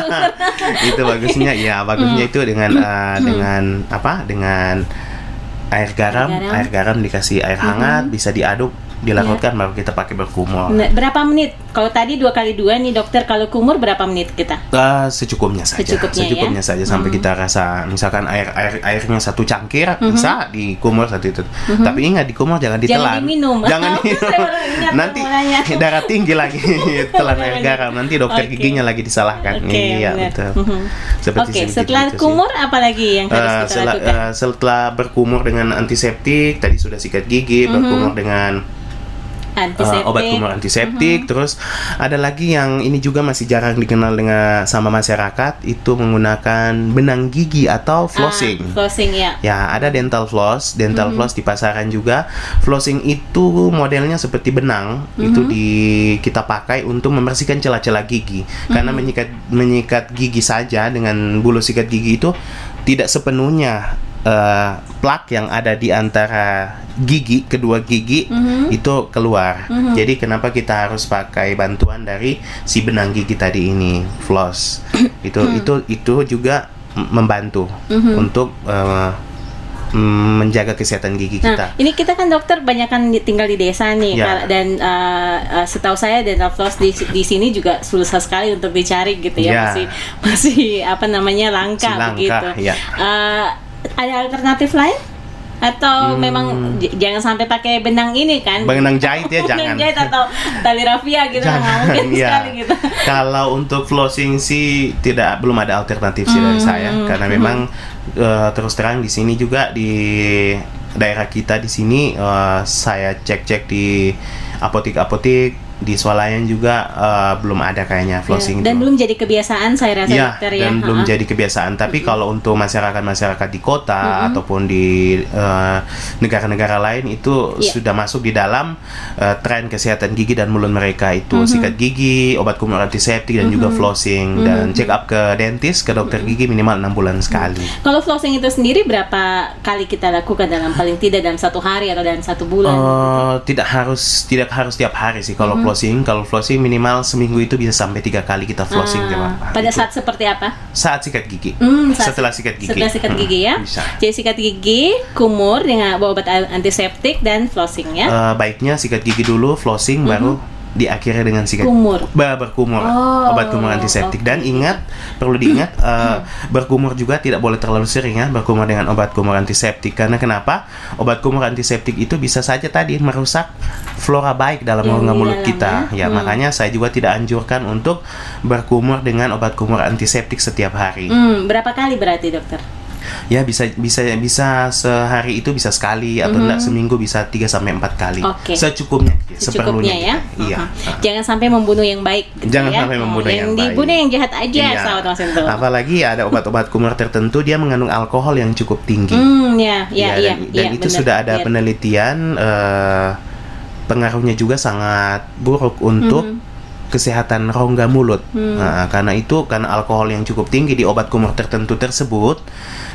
itu bagusnya ya bagusnya Hmm. itu dengan eh, dengan apa dengan air garam Air garam. air garam dikasih air hangat bisa diaduk dilarutkan Iya. baru kita pakai berkumur Nah, berapa menit? Kalau tadi dua kali dua nih dokter, kalau kumur berapa menit kita? Eh, secukupnya saja Secukupnya ya? saja sampai kita rasa misalkan air air airnya satu cangkir Mhm. bisa dikumur satu itu tapi ingat dikumur jangan ditelan jangan diminum baru ingat nanti darah tinggi lagi telan air garam nanti dokter Oke. giginya lagi disalahkan Oke, iya betul Mhm. seperti Oke, seperti setelah itu sih. kumur apa lagi yang harus Eh, kita sela- lakukan? eh, setelah berkumur dengan antiseptik tadi sudah sikat gigi Mhm. berkumur dengan Antiseptik. obat kumur antiseptik terus ada lagi yang ini juga masih jarang dikenal dengan sama masyarakat itu menggunakan benang gigi atau flossing Ah, flossing ya. Ya, ada dental floss, dental Mhm. floss di pasaran juga. Flossing itu modelnya seperti benang, itu Mhm. di kita pakai untuk membersihkan celah-celah gigi. Karena Mhm. menyikat menyikat gigi saja dengan bulu sikat gigi itu tidak sepenuhnya eh, plak yang ada di antara gigi kedua gigi Mhm. itu keluar. Mhm. Jadi kenapa kita harus pakai bantuan dari si benang gigi tadi ini, floss. itu itu itu juga membantu Mhm. untuk eh, mm, menjaga kesehatan gigi Nah, kita. ini kita kan dokter banyak kan tinggal di desa nih, Ya. Dan uh, uh, setahu saya dental floss di, di sini juga susah sekali untuk dicari gitu ya, Ya. masih masih apa namanya langka, langka, begitu. ya. Uh, ada alternatif lain? Atau Hmm. memang jangan sampai pakai benang ini kan? Benang jahit ya Benang jangan. jahit atau tali rafia gitu nggak mungkin sekali gitu. Kalau untuk flossing sih tidak belum ada alternatif sih dari Hmm, saya hmm, karena hmm. memang eh, terus terang di sini juga di daerah kita di sini eh, saya cek-cek di apotik-apotik di swalayan juga eh, belum ada kayaknya flossing Ya, dan itu. belum jadi kebiasaan saya rasa Ya, dokter ya. dan belum Ha-ha. jadi kebiasaan. Tapi kalau untuk masyarakat-masyarakat di kota ataupun di eh, negara-negara lain itu Iya. sudah masuk di dalam eh, tren kesehatan gigi dan mulut mereka itu sikat gigi, obat kumur antiseptik dan juga flossing dan check up ke dentist ke dokter gigi minimal enam bulan sekali. Kalau flossing itu sendiri berapa kali kita lakukan dalam paling tidak dalam satu hari atau dalam satu bulan? Eh, tidak harus tidak harus tiap hari sih kalau flossing. Kalau flossing minimal seminggu itu bisa sampai tiga kali kita flossing Ah, pada Itu saat seperti apa? saat sikat gigi. Hmm, saat- Setelah sikat gigi. Setelah sikat Hmm, gigi ya. Bisa. Jadi sikat gigi, kumur dengan obat antiseptik dan flossing ya. Eh, baiknya sikat gigi dulu, flossing baru diakhiri dengan sikat Kumur. Ba- berkumur, Oh, obat kumur antiseptik. Dan oke. ingat, perlu diingat eh, berkumur juga tidak boleh terlalu sering ya berkumur dengan obat kumur antiseptik. Karena kenapa? Obat kumur antiseptik itu bisa saja tadi merusak flora baik dalam Yang rongga di mulut dalam kita. ya. Ya, Hmm. makanya saya juga tidak anjurkan untuk berkumur dengan obat kumur antiseptik setiap hari. Hmm, berapa kali berarti dokter? Ya bisa bisa bisa sehari itu bisa sekali atau enggak seminggu bisa 3 sampai 4 kali. Oke. Secukupnya, Secukupnya ya. kita. Iya. Mhm. Jangan sampai membunuh yang baik. gitu Jangan ya. sampai membunuh Oh, yang baik. dibunuh yang jahat aja, Iya. sahabat. Apalagi ada obat-obat kumur tertentu dia mengandung alkohol yang cukup tinggi. Hmm, ya, ya, Ya, ya, dan, dan ya, itu benar. sudah ada Lihat. penelitian eh, pengaruhnya juga sangat buruk untuk Mhm. Kesehatan rongga mulut. Hmm. Nah, karena itu karena alkohol yang cukup tinggi di obat kumur tertentu tersebut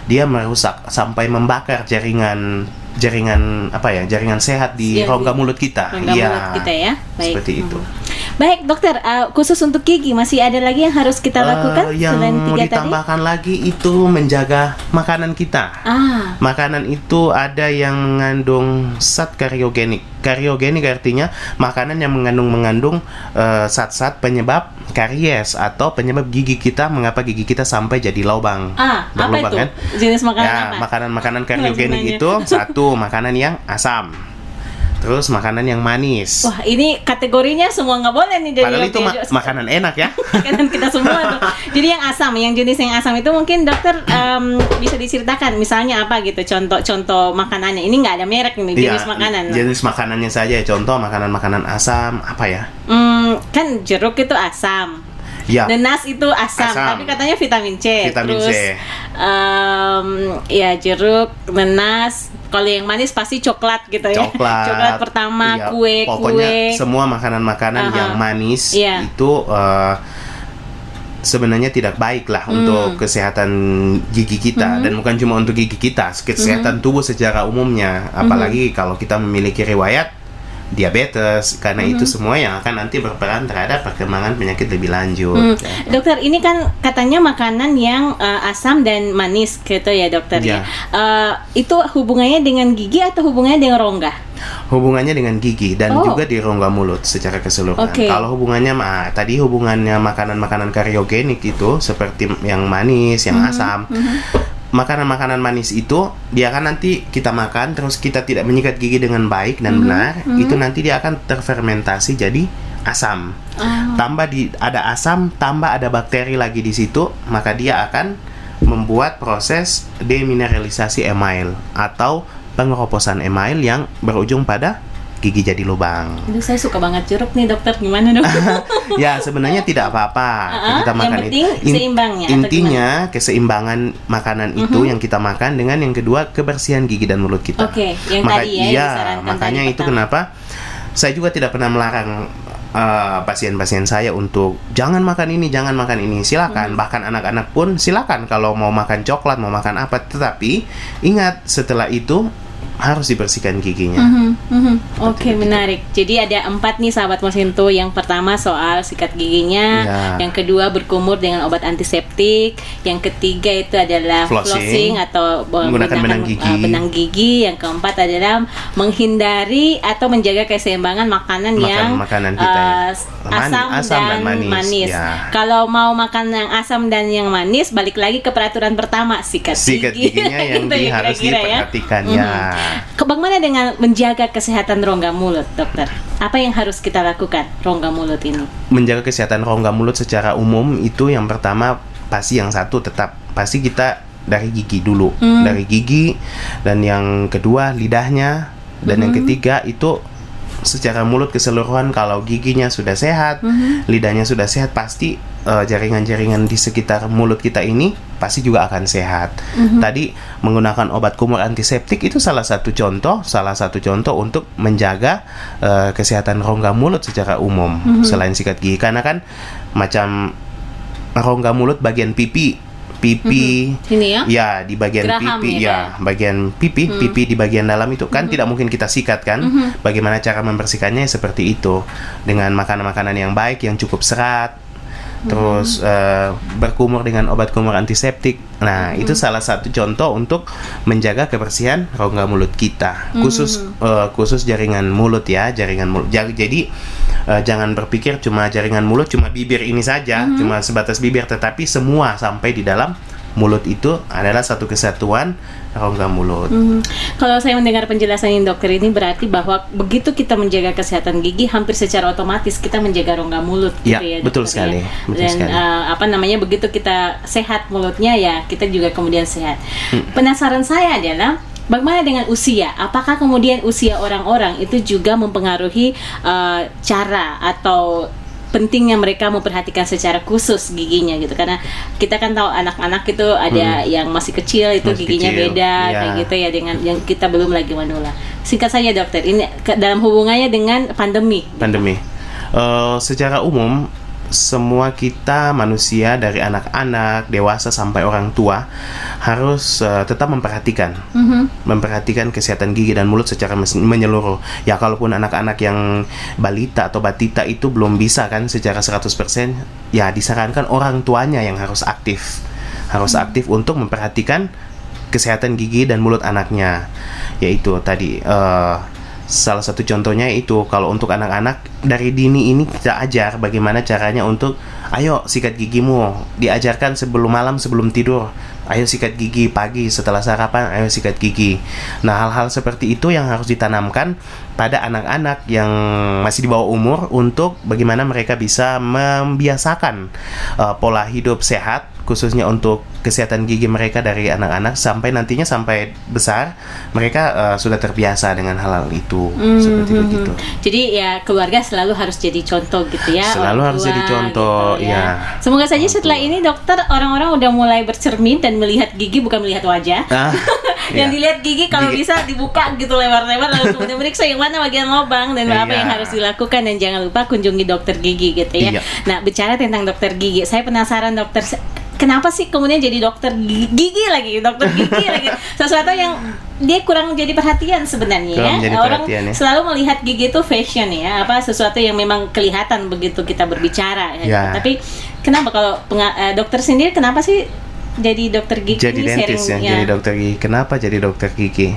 dia merusak sampai membakar jaringan jaringan apa ya jaringan sehat di Iya, rongga mulut kita. rongga Iya. mulut kita ya. Baik. Seperti itu. Mhm. Baik, dokter, uh, khusus untuk gigi masih ada lagi yang harus kita Eh, lakukan yang selain mau tiga tadi? ditambahkan lagi itu menjaga makanan kita. Ah, Makanan itu ada yang mengandung zat kariogenik. Kariogenik artinya makanan yang mengandung mengandung eh, zat-zat penyebab karies atau penyebab gigi kita mengapa gigi kita sampai jadi lubang. ah, apa Berlubang, itu? kan? Jenis makanan ya, apa? makanan-makanan kariogenik itu satu makanan yang asam. Terus makanan yang manis. Wah, ini kategorinya semua nggak boleh nih jadi Padahal itu ma- makanan enak ya. makanan kita semua tuh. Jadi yang asam, yang jenis yang asam itu mungkin dokter em, bisa diceritakan misalnya apa gitu contoh-contoh makanannya. Ini nggak ada merek nih jenis Iya, makanan. Jenis makanannya saja ya. Contoh makanan-makanan asam apa ya? Hmm, kan jeruk itu asam. Ya. Nenas itu asam, Asam. tapi katanya vitamin C. Vitamin Terus, C. em, ya jeruk, nenas. Kalau yang manis pasti coklat gitu ya. coklat coklat pertama, iya, kue, pokoknya kue. semua makanan-makanan Aha. yang manis Iya. itu eh, sebenarnya tidak baik lah Hmm. untuk kesehatan gigi kita dan bukan cuma untuk gigi kita kesehatan Hmm. tubuh secara umumnya apalagi kalau kita memiliki riwayat diabetes karena Hmm. itu semua yang akan nanti berperan terhadap perkembangan penyakit lebih lanjut Hmm. ya. Dokter, ini kan katanya makanan yang eh, asam dan manis gitu ya dokter ya. Iya. Eh, itu hubungannya dengan gigi atau hubungannya dengan rongga? hubungannya dengan gigi dan Oh. juga di rongga mulut secara keseluruhan. Oke. Kalau hubungannya ah, tadi hubungannya makanan-makanan kariogenik itu seperti yang manis, yang Mhm, asam. Makanan-makanan manis itu dia akan nanti kita makan terus kita tidak menyikat gigi dengan baik dan Mhm, benar, itu nanti dia akan terfermentasi jadi asam. Ah. Tambah di ada asam, tambah ada bakteri lagi di situ, maka dia akan membuat proses demineralisasi email atau pengeroposan email yang berujung pada gigi jadi lubang. Aduh, saya suka banget jeruk nih dokter. Gimana dok? ya sebenarnya tidak apa-apa Ah, kita yang makan penting itu. In- seimbangnya, atau intinya keseimbangan makanan itu yang kita makan dengan yang kedua kebersihan gigi dan mulut kita. Oke, yang Maka- tadi ya, yang iya, makanya tadi itu pertama. kenapa saya juga tidak pernah melarang uh, pasien-pasien saya untuk jangan makan ini, jangan makan ini. Hmm. Silakan, bahkan anak-anak pun silakan kalau mau makan coklat, mau makan apa. Tetapi ingat setelah itu harus dibersihkan giginya. Mhm, mhm. Oke menarik. Jadi ada empat nih sahabat Mosinto. Yang pertama soal sikat giginya, Ya. yang kedua berkumur dengan obat antiseptik, yang ketiga itu adalah Flossing. flossing, atau Menggunakan benang gigi. uh, benang gigi. Yang keempat adalah menghindari atau menjaga keseimbangan makanan Makan yang makanan kita ya. uh, Mani- asam, asam dan, dan manis. manis. Ya. Kalau mau makan yang asam dan yang manis, balik lagi ke peraturan pertama sikat, Sikat gigi. giginya yang di, ya harus kira-kira ya. diperhatikan Mhm. ya. Ke- Bagaimana dengan menjaga kesehatan rongga mulut, dokter? Apa yang harus kita lakukan rongga mulut ini? Menjaga kesehatan rongga mulut secara umum itu yang pertama pasti yang satu tetap pasti kita dari gigi dulu, Hmm. dari gigi dan yang kedua lidahnya dan yang Hmm. ketiga itu secara mulut keseluruhan kalau giginya sudah sehat, Mhm. lidahnya sudah sehat pasti eh, jaringan-jaringan di sekitar mulut kita ini pasti juga akan sehat. Mhm. Tadi menggunakan obat kumur antiseptik itu salah satu contoh, salah satu contoh untuk menjaga eh, kesehatan rongga mulut secara umum Mhm. selain sikat gigi karena kan macam rongga mulut bagian pipi, pipi Ini ya? Ya, di bagian Geraham pipi ya, ya, bagian pipi, Hmm. pipi di bagian dalam itu kan tidak mungkin kita sikat kan. Mhm. Bagaimana cara membersihkannya seperti itu dengan makanan-makanan yang baik yang cukup serat. Terus eh, berkumur dengan obat kumur antiseptik. Nah, itu salah satu contoh untuk menjaga kebersihan rongga mulut kita. Khusus eh, khusus jaringan mulut ya, jaringan mulut. Ja- Jadi eh, jangan berpikir cuma jaringan mulut, cuma bibir ini saja, cuma sebatas bibir, tetapi semua sampai di dalam mulut itu adalah satu kesatuan rongga mulut. Mhm. Kalau saya mendengar penjelasan dokter ini berarti bahwa begitu kita menjaga kesehatan gigi hampir secara otomatis kita menjaga rongga mulut gitu Ya, ya, betul dokter, sekali, ya. betul Dan sekali. eh, apa namanya begitu kita sehat mulutnya ya kita juga kemudian sehat. Hmm. Penasaran saya adalah Bagaimana dengan usia? Apakah kemudian usia orang-orang itu juga mempengaruhi eh, cara atau pentingnya mereka memperhatikan secara khusus giginya gitu karena kita kan tahu anak-anak itu ada yang masih kecil itu Hmm. Masih giginya kecil, beda ya. kayak gitu ya dengan yang kita belum lagi manula. Singkat saja dokter, ini ke- dalam hubungannya dengan pandemi. pandemi. Eh, secara umum semua kita manusia dari anak-anak, dewasa sampai orang tua harus eh, tetap memperhatikan Mhm. memperhatikan kesehatan gigi dan mulut secara menyeluruh. Ya kalaupun anak-anak yang balita atau batita itu belum bisa kan secara 100%, ya disarankan orang tuanya yang harus aktif. Harus aktif untuk memperhatikan kesehatan gigi dan mulut anaknya. Yaitu tadi eh, salah satu contohnya itu kalau untuk anak-anak dari dini ini kita ajar bagaimana caranya untuk ayo sikat gigimu diajarkan sebelum malam sebelum tidur. Ayo sikat gigi pagi setelah sarapan ayo sikat gigi. Nah hal-hal seperti itu yang harus ditanamkan pada anak-anak yang masih di bawah umur untuk bagaimana mereka bisa membiasakan uh, pola hidup sehat khususnya untuk kesehatan gigi mereka dari anak-anak sampai nantinya sampai besar mereka uh, sudah terbiasa dengan hal-hal itu seperti Mhm. begitu Jadi ya keluarga selalu harus jadi contoh gitu ya. Selalu orang harus tua jadi contoh, gitu ya. Semoga saja Orang setelah tua. ini dokter orang-orang udah mulai bercermin dan melihat gigi bukan melihat wajah. Ah, yang iya. dilihat gigi kalau Gigi. bisa dibuka gitu lebar-lebar lalu kemudian meriksa yang mana bagian lubang dan apa Iya. yang harus dilakukan dan jangan lupa kunjungi dokter gigi gitu ya. Iya. Nah bicara tentang dokter gigi, saya penasaran dokter kenapa sih kemudian jadi dokter gi- gigi lagi dokter gigi lagi sesuatu yang dia kurang jadi perhatian sebenarnya Kurang ya orang perhatian, ya. selalu melihat gigi itu fashion ya apa sesuatu yang memang kelihatan begitu kita berbicara ya. Ya. tapi kenapa kalau eh, dokter sendiri kenapa sih jadi dokter gigi jadi ini dentis ya, sharing- jadi dokter gigi kenapa jadi dokter gigi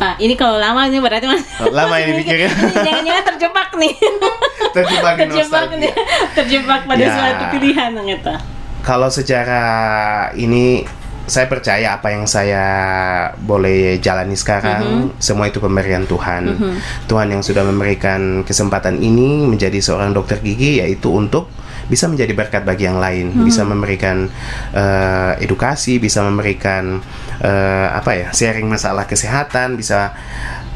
Nah, ini kalau lama ini berarti mas lama ini pikirnya. Jangan-jangan terjebak nih. terjebak terjebak nih. Terjebak pada Ya. suatu pilihan gitu. kalau secara ini saya percaya apa yang saya boleh jalani sekarang semua itu pemberian Tuhan. Tuhan yang sudah memberikan kesempatan ini menjadi seorang dokter gigi yaitu untuk bisa menjadi berkat bagi yang lain, bisa memberikan eh, edukasi, bisa memberikan eh, apa ya, sharing masalah kesehatan, bisa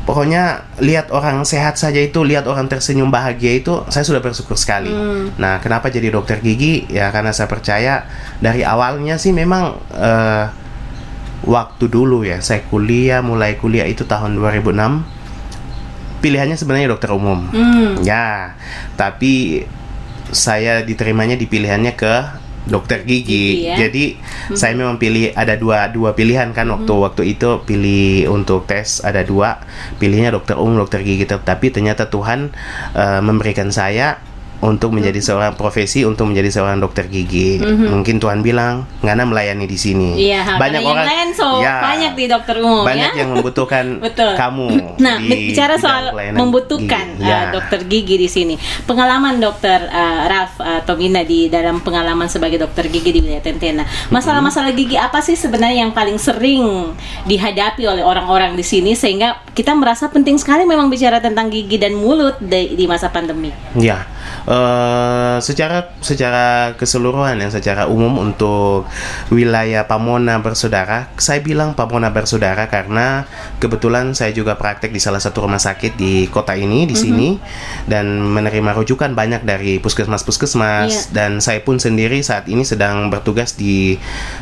pokoknya lihat orang sehat saja itu, lihat orang tersenyum bahagia itu saya sudah bersyukur sekali. Nah, kenapa jadi dokter gigi? Ya karena saya percaya dari awalnya sih memang eh, waktu dulu ya, saya kuliah mulai kuliah itu tahun 2006. Pilihannya sebenarnya dokter umum. Hmm. Ya, tapi saya diterimanya di pilihannya ke dokter gigi. Gigi, ya. Jadi saya memang pilih ada dua dua pilihan kan waktu waktu itu pilih untuk tes ada dua pilihnya dokter umum dokter gigi tapi ternyata Tuhan eh, memberikan saya untuk menjadi seorang profesi untuk menjadi seorang dokter gigi. Mungkin Tuhan bilang ngana melayani di sini. Iya, banyak orang lain so Ya, banyak di dokter umum banyak ya. yang membutuhkan Betul. kamu. Nah, di bicara soal membutuhkan gigi. uh, Ya. dokter gigi di sini. Pengalaman dokter uh, Ralf uh, Tomina di dalam pengalaman sebagai dokter gigi di wilayah Tentena. Masalah-masalah gigi apa sih sebenarnya yang paling sering dihadapi oleh orang-orang di sini sehingga kita merasa penting sekali memang bicara tentang gigi dan mulut di, di masa pandemi. Ya, eh, secara secara keseluruhan yang secara umum untuk wilayah Pamona bersaudara, saya bilang Pamona bersaudara karena kebetulan saya juga praktek di salah satu rumah sakit di kota ini di sini dan menerima rujukan banyak dari puskesmas-puskesmas. Iya. dan saya pun sendiri saat ini sedang bertugas di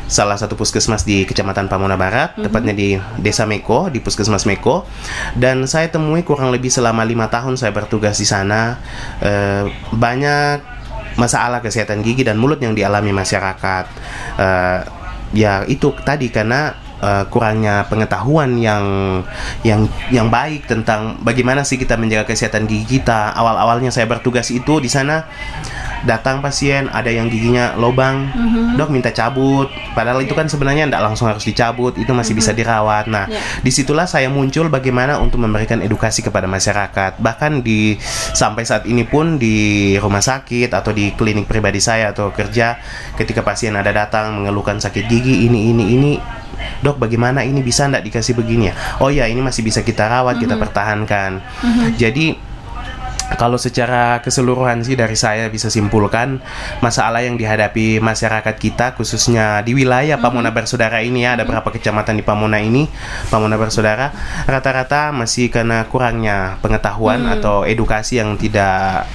salah satu puskesmas di Kecamatan Pamona Barat, tepatnya di Desa Meko, di Puskesmas Meko. Dan saya temui kurang lebih selama lima tahun saya bertugas di sana eh, banyak masalah kesehatan gigi dan mulut yang dialami masyarakat. Eh, ya itu tadi karena eh, kurangnya pengetahuan yang yang yang baik tentang bagaimana sih kita menjaga kesehatan gigi kita. Awal-awalnya saya bertugas itu di sana datang pasien ada yang giginya lobang. Dok minta cabut. Padahal itu kan sebenarnya tidak langsung harus dicabut itu masih bisa dirawat. Nah Ya. di situlah saya muncul bagaimana untuk memberikan edukasi kepada masyarakat. Bahkan di sampai saat ini pun di rumah sakit atau di klinik pribadi saya atau kerja ketika pasien ada datang mengeluhkan sakit gigi ini ini ini dok bagaimana ini? Bisa ndak dikasih begini ya? Oh ya ini masih bisa kita rawat kita pertahankan. Jadi kalau secara keseluruhan sih dari saya bisa simpulkan masalah yang dihadapi masyarakat kita khususnya di wilayah Pamona Bersaudara ini ya ada berapa kecamatan di Pamona ini Pamona Bersaudara rata-rata masih karena kurangnya pengetahuan atau edukasi yang tidak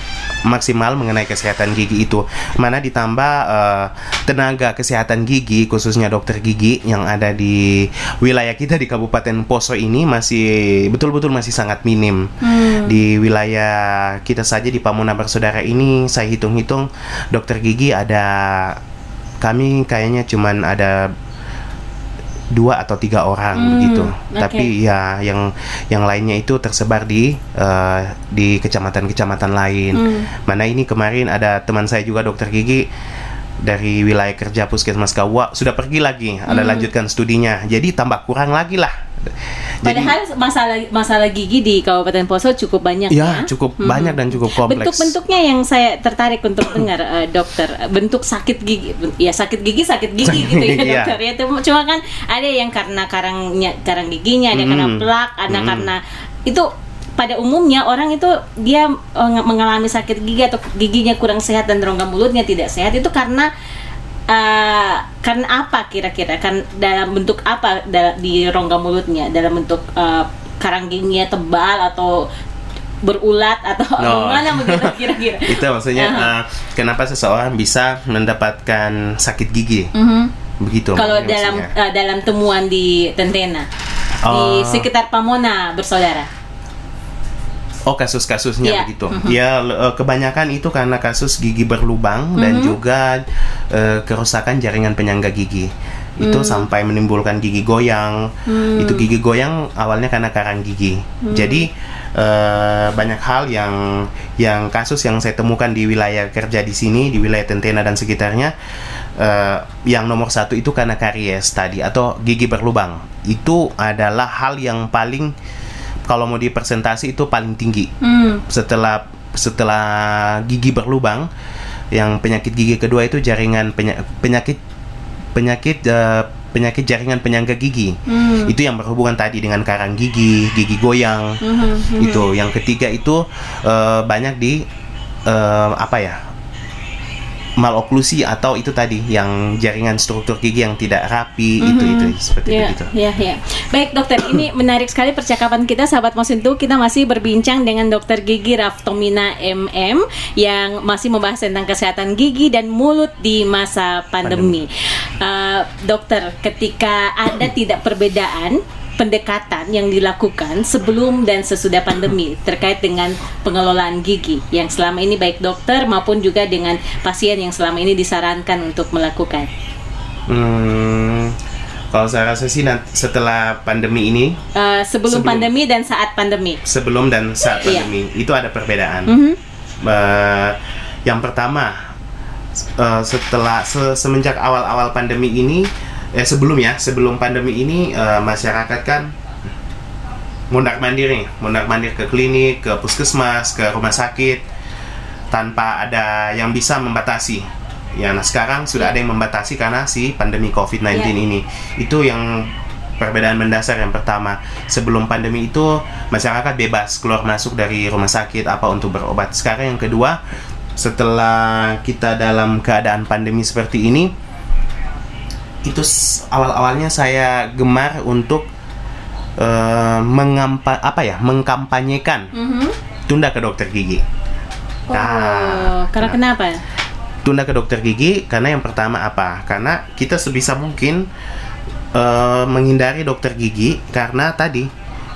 maksimal mengenai kesehatan gigi itu. Mana ditambah eh, tenaga kesehatan gigi khususnya dokter gigi yang ada di wilayah kita di Kabupaten Poso ini masih betul-betul masih sangat minim. Di wilayah kita saja di Pamona Bersaudara ini saya hitung-hitung dokter gigi ada kami kayaknya cuman ada dua atau tiga orang Hmm, begitu oke. tapi ya yang yang lainnya itu tersebar di eh, di kecamatan-kecamatan lain Hmm. mana ini kemarin ada teman saya juga dokter gigi dari wilayah kerja puskesmas Kawa sudah pergi lagi ada Hmm. lanjutkan studinya jadi tambah kurang lagi lah jadi Padahal masalah masalah gigi di Kabupaten Poso cukup banyak ya ya. cukup Mhm. banyak dan cukup kompleks Bentuk-bentuknya yang saya tertarik untuk dengar eh, dokter bentuk sakit gigi ya sakit gigi sakit gigi Sakit gitu ya gigi, ya. dokter ya Cuma- cuma kan ada yang karena karangnya karang giginya ada karena Hmm. plak ada Hmm. karena itu pada umumnya orang itu dia eh, mengalami sakit gigi atau giginya kurang sehat dan rongga mulutnya tidak sehat itu karena eh, karena apa kira-kira kan dalam bentuk apa di rongga mulutnya dalam bentuk eh, karang giginya tebal atau berulat atau No. begitu kira-kira itu maksudnya Aha. uh, kenapa seseorang bisa mendapatkan sakit gigi Mhm. begitu Kalau maksudnya. dalam eh, dalam temuan di Tentena di Oh. sekitar Pamona bersaudara. Oh kasus-kasusnya Iya. begitu. Mhm. Ya eh, kebanyakan itu karena kasus gigi berlubang dan Mhm. juga eh, kerusakan jaringan penyangga gigi. Itu Hmm. sampai menimbulkan gigi goyang. Hmm. Itu gigi goyang awalnya karena karang gigi. Jadi eh, banyak hal yang yang kasus yang saya temukan di wilayah kerja di sini di wilayah Tentena dan sekitarnya yang nomor satu itu karena karies tadi atau gigi berlubang. Itu adalah hal yang paling kalau mau di persentase itu paling tinggi Hmm. setelah setelah gigi berlubang yang penyakit gigi kedua itu jaringan penya- penyakit penyakit eh, penyakit jaringan penyangga gigi Hmm. itu yang berhubungan tadi dengan karang gigi gigi goyang Mhm. itu yang ketiga itu eh, banyak di eh, apa ya maloklusi atau itu tadi yang jaringan struktur gigi yang tidak rapi itu itu seperti Ya, itu ya, ya. Baik dokter, ini menarik sekali percakapan kita sahabat Mosintu. Kita masih berbincang dengan dokter gigi Raftomina MM yang masih membahas tentang kesehatan gigi dan mulut di masa pandemi. Eh, dokter, ketika ada tidak perbedaan pendekatan yang dilakukan sebelum dan sesudah pandemi terkait dengan pengelolaan gigi yang selama ini baik dokter maupun juga dengan pasien yang selama ini disarankan untuk melakukan? Hmm, kalau saya rasa sih nanti setelah pandemi ini, Uh, sebelum, Sebelum. pandemi dan saat pandemi. sebelum dan saat Iya. pandemi itu ada perbedaan. Mhm. Eh, yang pertama, eh, setelah se- semenjak awal-awal pandemi ini, eh sebelum ya, sebelum pandemi ini eh, masyarakat kan mundak mandir nih, mundak mandir ke klinik, ke puskesmas, ke rumah sakit tanpa ada yang bisa membatasi. Ya, nah sekarang sudah ada yang membatasi karena si pandemi COVID-19 Ya. ini. Itu yang perbedaan mendasar yang pertama. Sebelum pandemi itu masyarakat bebas keluar masuk dari rumah sakit apa untuk berobat. Sekarang yang kedua, setelah kita dalam keadaan pandemi seperti ini, itu awal-awalnya saya gemar untuk eh, mengampa apa ya mengkampanyekan Mhm. tunda ke dokter gigi. Oh, Nah, karena nah. kenapa? Tunda ke dokter gigi karena yang pertama apa? Karena kita sebisa mungkin eh, menghindari dokter gigi karena tadi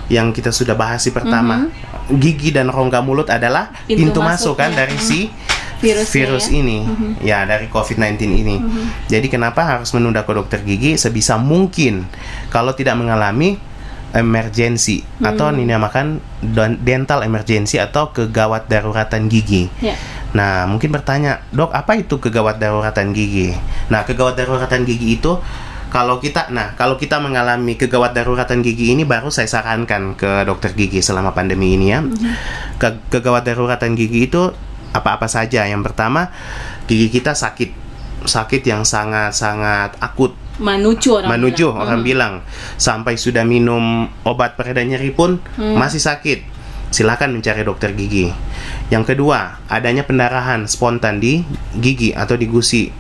yang kita sudah bahas di pertama gigi dan rongga mulut adalah. Pintu pintu, masuk kan masuknya. dari si Virusnya virus ya. ini ya dari COVID-19 ini. Jadi kenapa harus menunda ke dokter gigi sebisa mungkin kalau tidak mengalami emergensi atau dinamakan dental emergency atau kegawat daruratan gigi. Ya. Nah, mungkin bertanya, "Dok, apa itu kegawat daruratan gigi?" Nah, kegawat daruratan gigi itu kalau kita nah, kalau kita mengalami kegawat daruratan gigi ini baru saya sarankan ke dokter gigi selama pandemi ini ya. Ke- kegawat daruratan gigi itu apa-apa saja. Yang pertama, gigi kita sakit. Sakit yang sangat-sangat akut Manucu orang Manuju bilang. orang Mhm. bilang sampai sudah minum obat pereda nyeri pun Hmm. masih sakit. Silakan mencari dokter gigi. Yang kedua, adanya pendarahan spontan di gigi atau di gusi.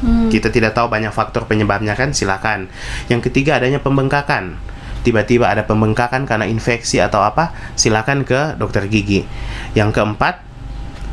Hmm. Kita tidak tahu banyak faktor penyebabnya kan, silakan. Yang ketiga, adanya pembengkakan. Tiba-tiba ada pembengkakan karena infeksi atau apa, silakan ke dokter gigi. Yang keempat,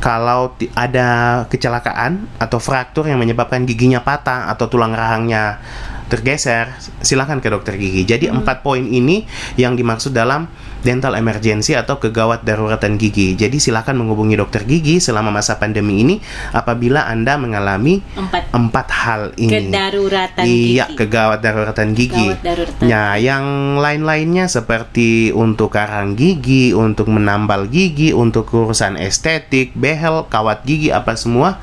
kalau ada kecelakaan atau fraktur yang menyebabkan giginya patah atau tulang rahangnya tergeser, silakan ke dokter gigi. Jadi empat poin ini yang dimaksud dalam dental emergency atau kegawat daruratan gigi. Jadi silakan menghubungi dokter gigi selama masa pandemi ini apabila anda mengalami Empat. empat hal ini. Kedaruratan Iya, gigi. kegawat daruratan gigi. Gawat daruratan. Ya, yang lain-lainnya seperti untuk karang gigi, untuk menambal gigi, untuk urusan estetik, behel, kawat gigi apa semua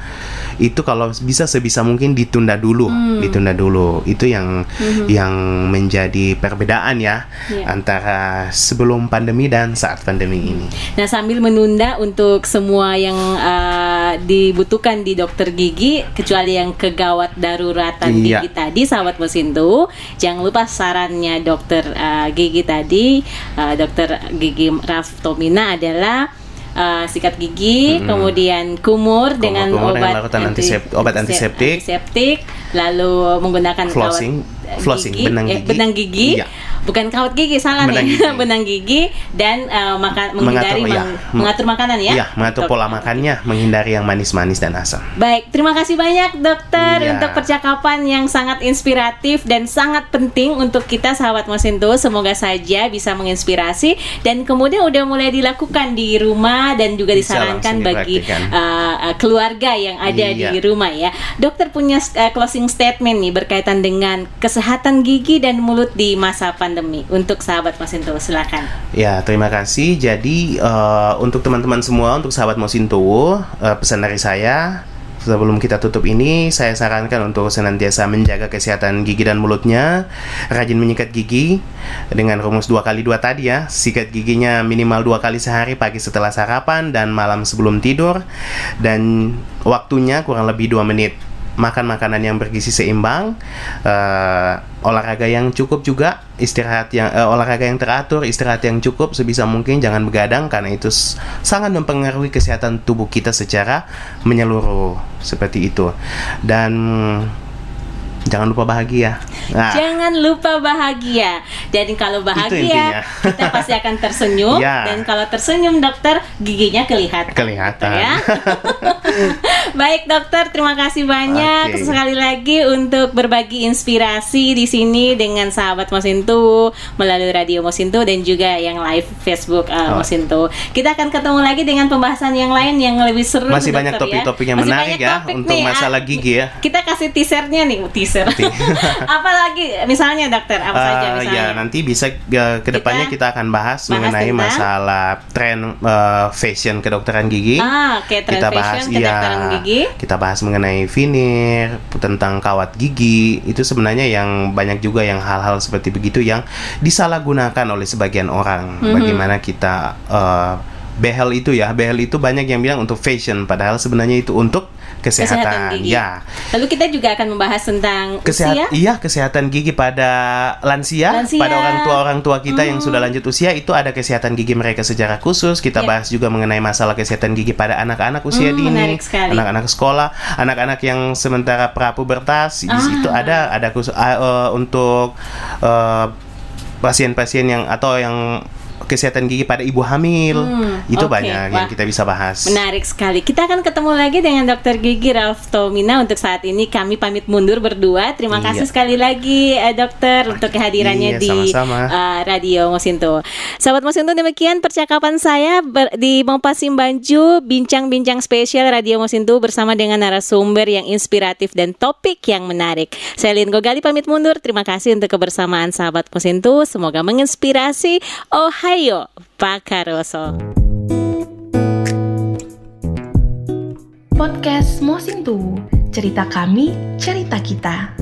itu kalau bisa sebisa mungkin ditunda dulu, Hmm. ditunda dulu. Itu yang yang menjadi perbedaan ya Iya. antara sebelum pandemi dan saat pandemi ini. Nah, sambil menunda untuk semua yang uh, dibutuhkan di dokter gigi, kecuali yang kegawat daruratan Iya. gigi tadi, sahabat mesin tuh, jangan lupa sarannya dokter uh, gigi tadi, uh, dokter gigi Raf Tomina adalah uh, sikat gigi, kemudian kumur dengan kumur dengan obat larutan antisep- obat antiseptik. antiseptik, lalu menggunakan Flossing, kawat, eh, flossing, gigi, benang eh, gigi. benang gigi, Iya. Bukan kawat gigi salah Benang nih, gigi. benang gigi dan uh, makan menghindari Mengatur, iya. meng- mengatur makanan ya. Iya, mengatur pola makannya, menghindari yang manis-manis dan asam. Baik, terima kasih banyak dokter Iya. untuk percakapan yang sangat inspiratif dan sangat penting untuk kita sahabat Mosinto. Semoga saja bisa menginspirasi dan kemudian udah mulai dilakukan di rumah dan juga Bisa disarankan bagi uh, uh, keluarga yang ada Iya. di rumah ya. Dokter punya uh, closing statement nih berkaitan dengan kesehatan gigi dan mulut di masa pandemi untuk sahabat Mosinto. Silakan. Ya, terima kasih. Jadi eh, untuk teman-teman semua, untuk sahabat Mosintowo, eh, pesan dari saya sebelum kita tutup ini, saya sarankan untuk senantiasa menjaga kesehatan gigi dan mulutnya, rajin menyikat gigi dengan rumus dua kali dua tadi ya, sikat giginya minimal dua kali sehari pagi setelah sarapan dan malam sebelum tidur, dan waktunya kurang lebih dua menit. Makan makanan yang bergizi seimbang, eh, olahraga yang cukup juga, istirahat yang eh, olahraga yang teratur, istirahat yang cukup sebisa mungkin jangan begadang karena itu sangat mempengaruhi kesehatan tubuh kita secara menyeluruh seperti itu. Dan jangan lupa bahagia. Nah, Jangan lupa bahagia. Dan kalau bahagia, kita pasti akan tersenyum. Ya. Dan kalau tersenyum, dokter giginya kelihatan. Kelihatan. gitu ya. Baik dokter, terima kasih banyak Oke. sekali lagi untuk berbagi inspirasi di sini dengan sahabat Mosintu melalui radio Mosintu dan juga yang live Facebook uh, Oh. Mosintu. Kita akan ketemu lagi dengan pembahasan yang lain yang lebih seru. Masih dokter, banyak ya. topik-topik yang Masih menarik ya topik untuk nih, ah. masalah gigi ya. Kita kasih teasernya nih, teaser. Apalagi misalnya dokter, apa saja Eh, misalnya? ya nanti bisa uh, ke depannya Kita kita, akan bahas, bahas mengenai tentang- masalah tren uh, fashion kedokteran gigi. Ah, trend kita bahas iya, gigi. kita bahas mengenai veneer tentang kawat gigi itu sebenarnya yang banyak juga yang hal-hal seperti begitu yang disalahgunakan oleh sebagian orang Mhm. bagaimana kita uh, behel itu ya behel itu banyak yang bilang untuk fashion padahal sebenarnya itu untuk kesehatan, Kesehatan gigi. ya Lalu kita juga akan membahas tentang Kesehat, usia. iya kesehatan gigi pada lansia, Lansia. pada orang tua orang tua kita yang Hmm. sudah lanjut usia itu ada kesehatan gigi mereka secara khusus. Kita Ya. bahas juga mengenai masalah kesehatan gigi pada anak-anak usia Hmm, dini, anak-anak sekolah, anak-anak yang sementara prapubertas. Di Ah. situ ada ada khusus ah, eh, untuk eh, pasien-pasien yang atau yang kesehatan gigi pada ibu hamil. Hmm, itu oke. banyak Wah. yang kita bisa bahas. Menarik sekali. Kita akan ketemu lagi dengan Dokter Gigi Ralf Tomina. Untuk saat ini kami pamit mundur berdua. Terima Iya. kasih sekali lagi eh, dokter untuk kehadirannya Iya, di sama-sama. eh, Radio Mosinto. Sahabat Mosinto demikian percakapan saya ber- di Mopasim Banju bincang-bincang spesial Radio Mosinto bersama dengan narasumber yang inspiratif dan topik yang menarik. Saya Lin Gogali pamit mundur. Terima kasih untuk kebersamaan sahabat Mosinto. Semoga menginspirasi. Ohio, Pak Karoso. Podcast Mosintu, cerita kami, cerita kita.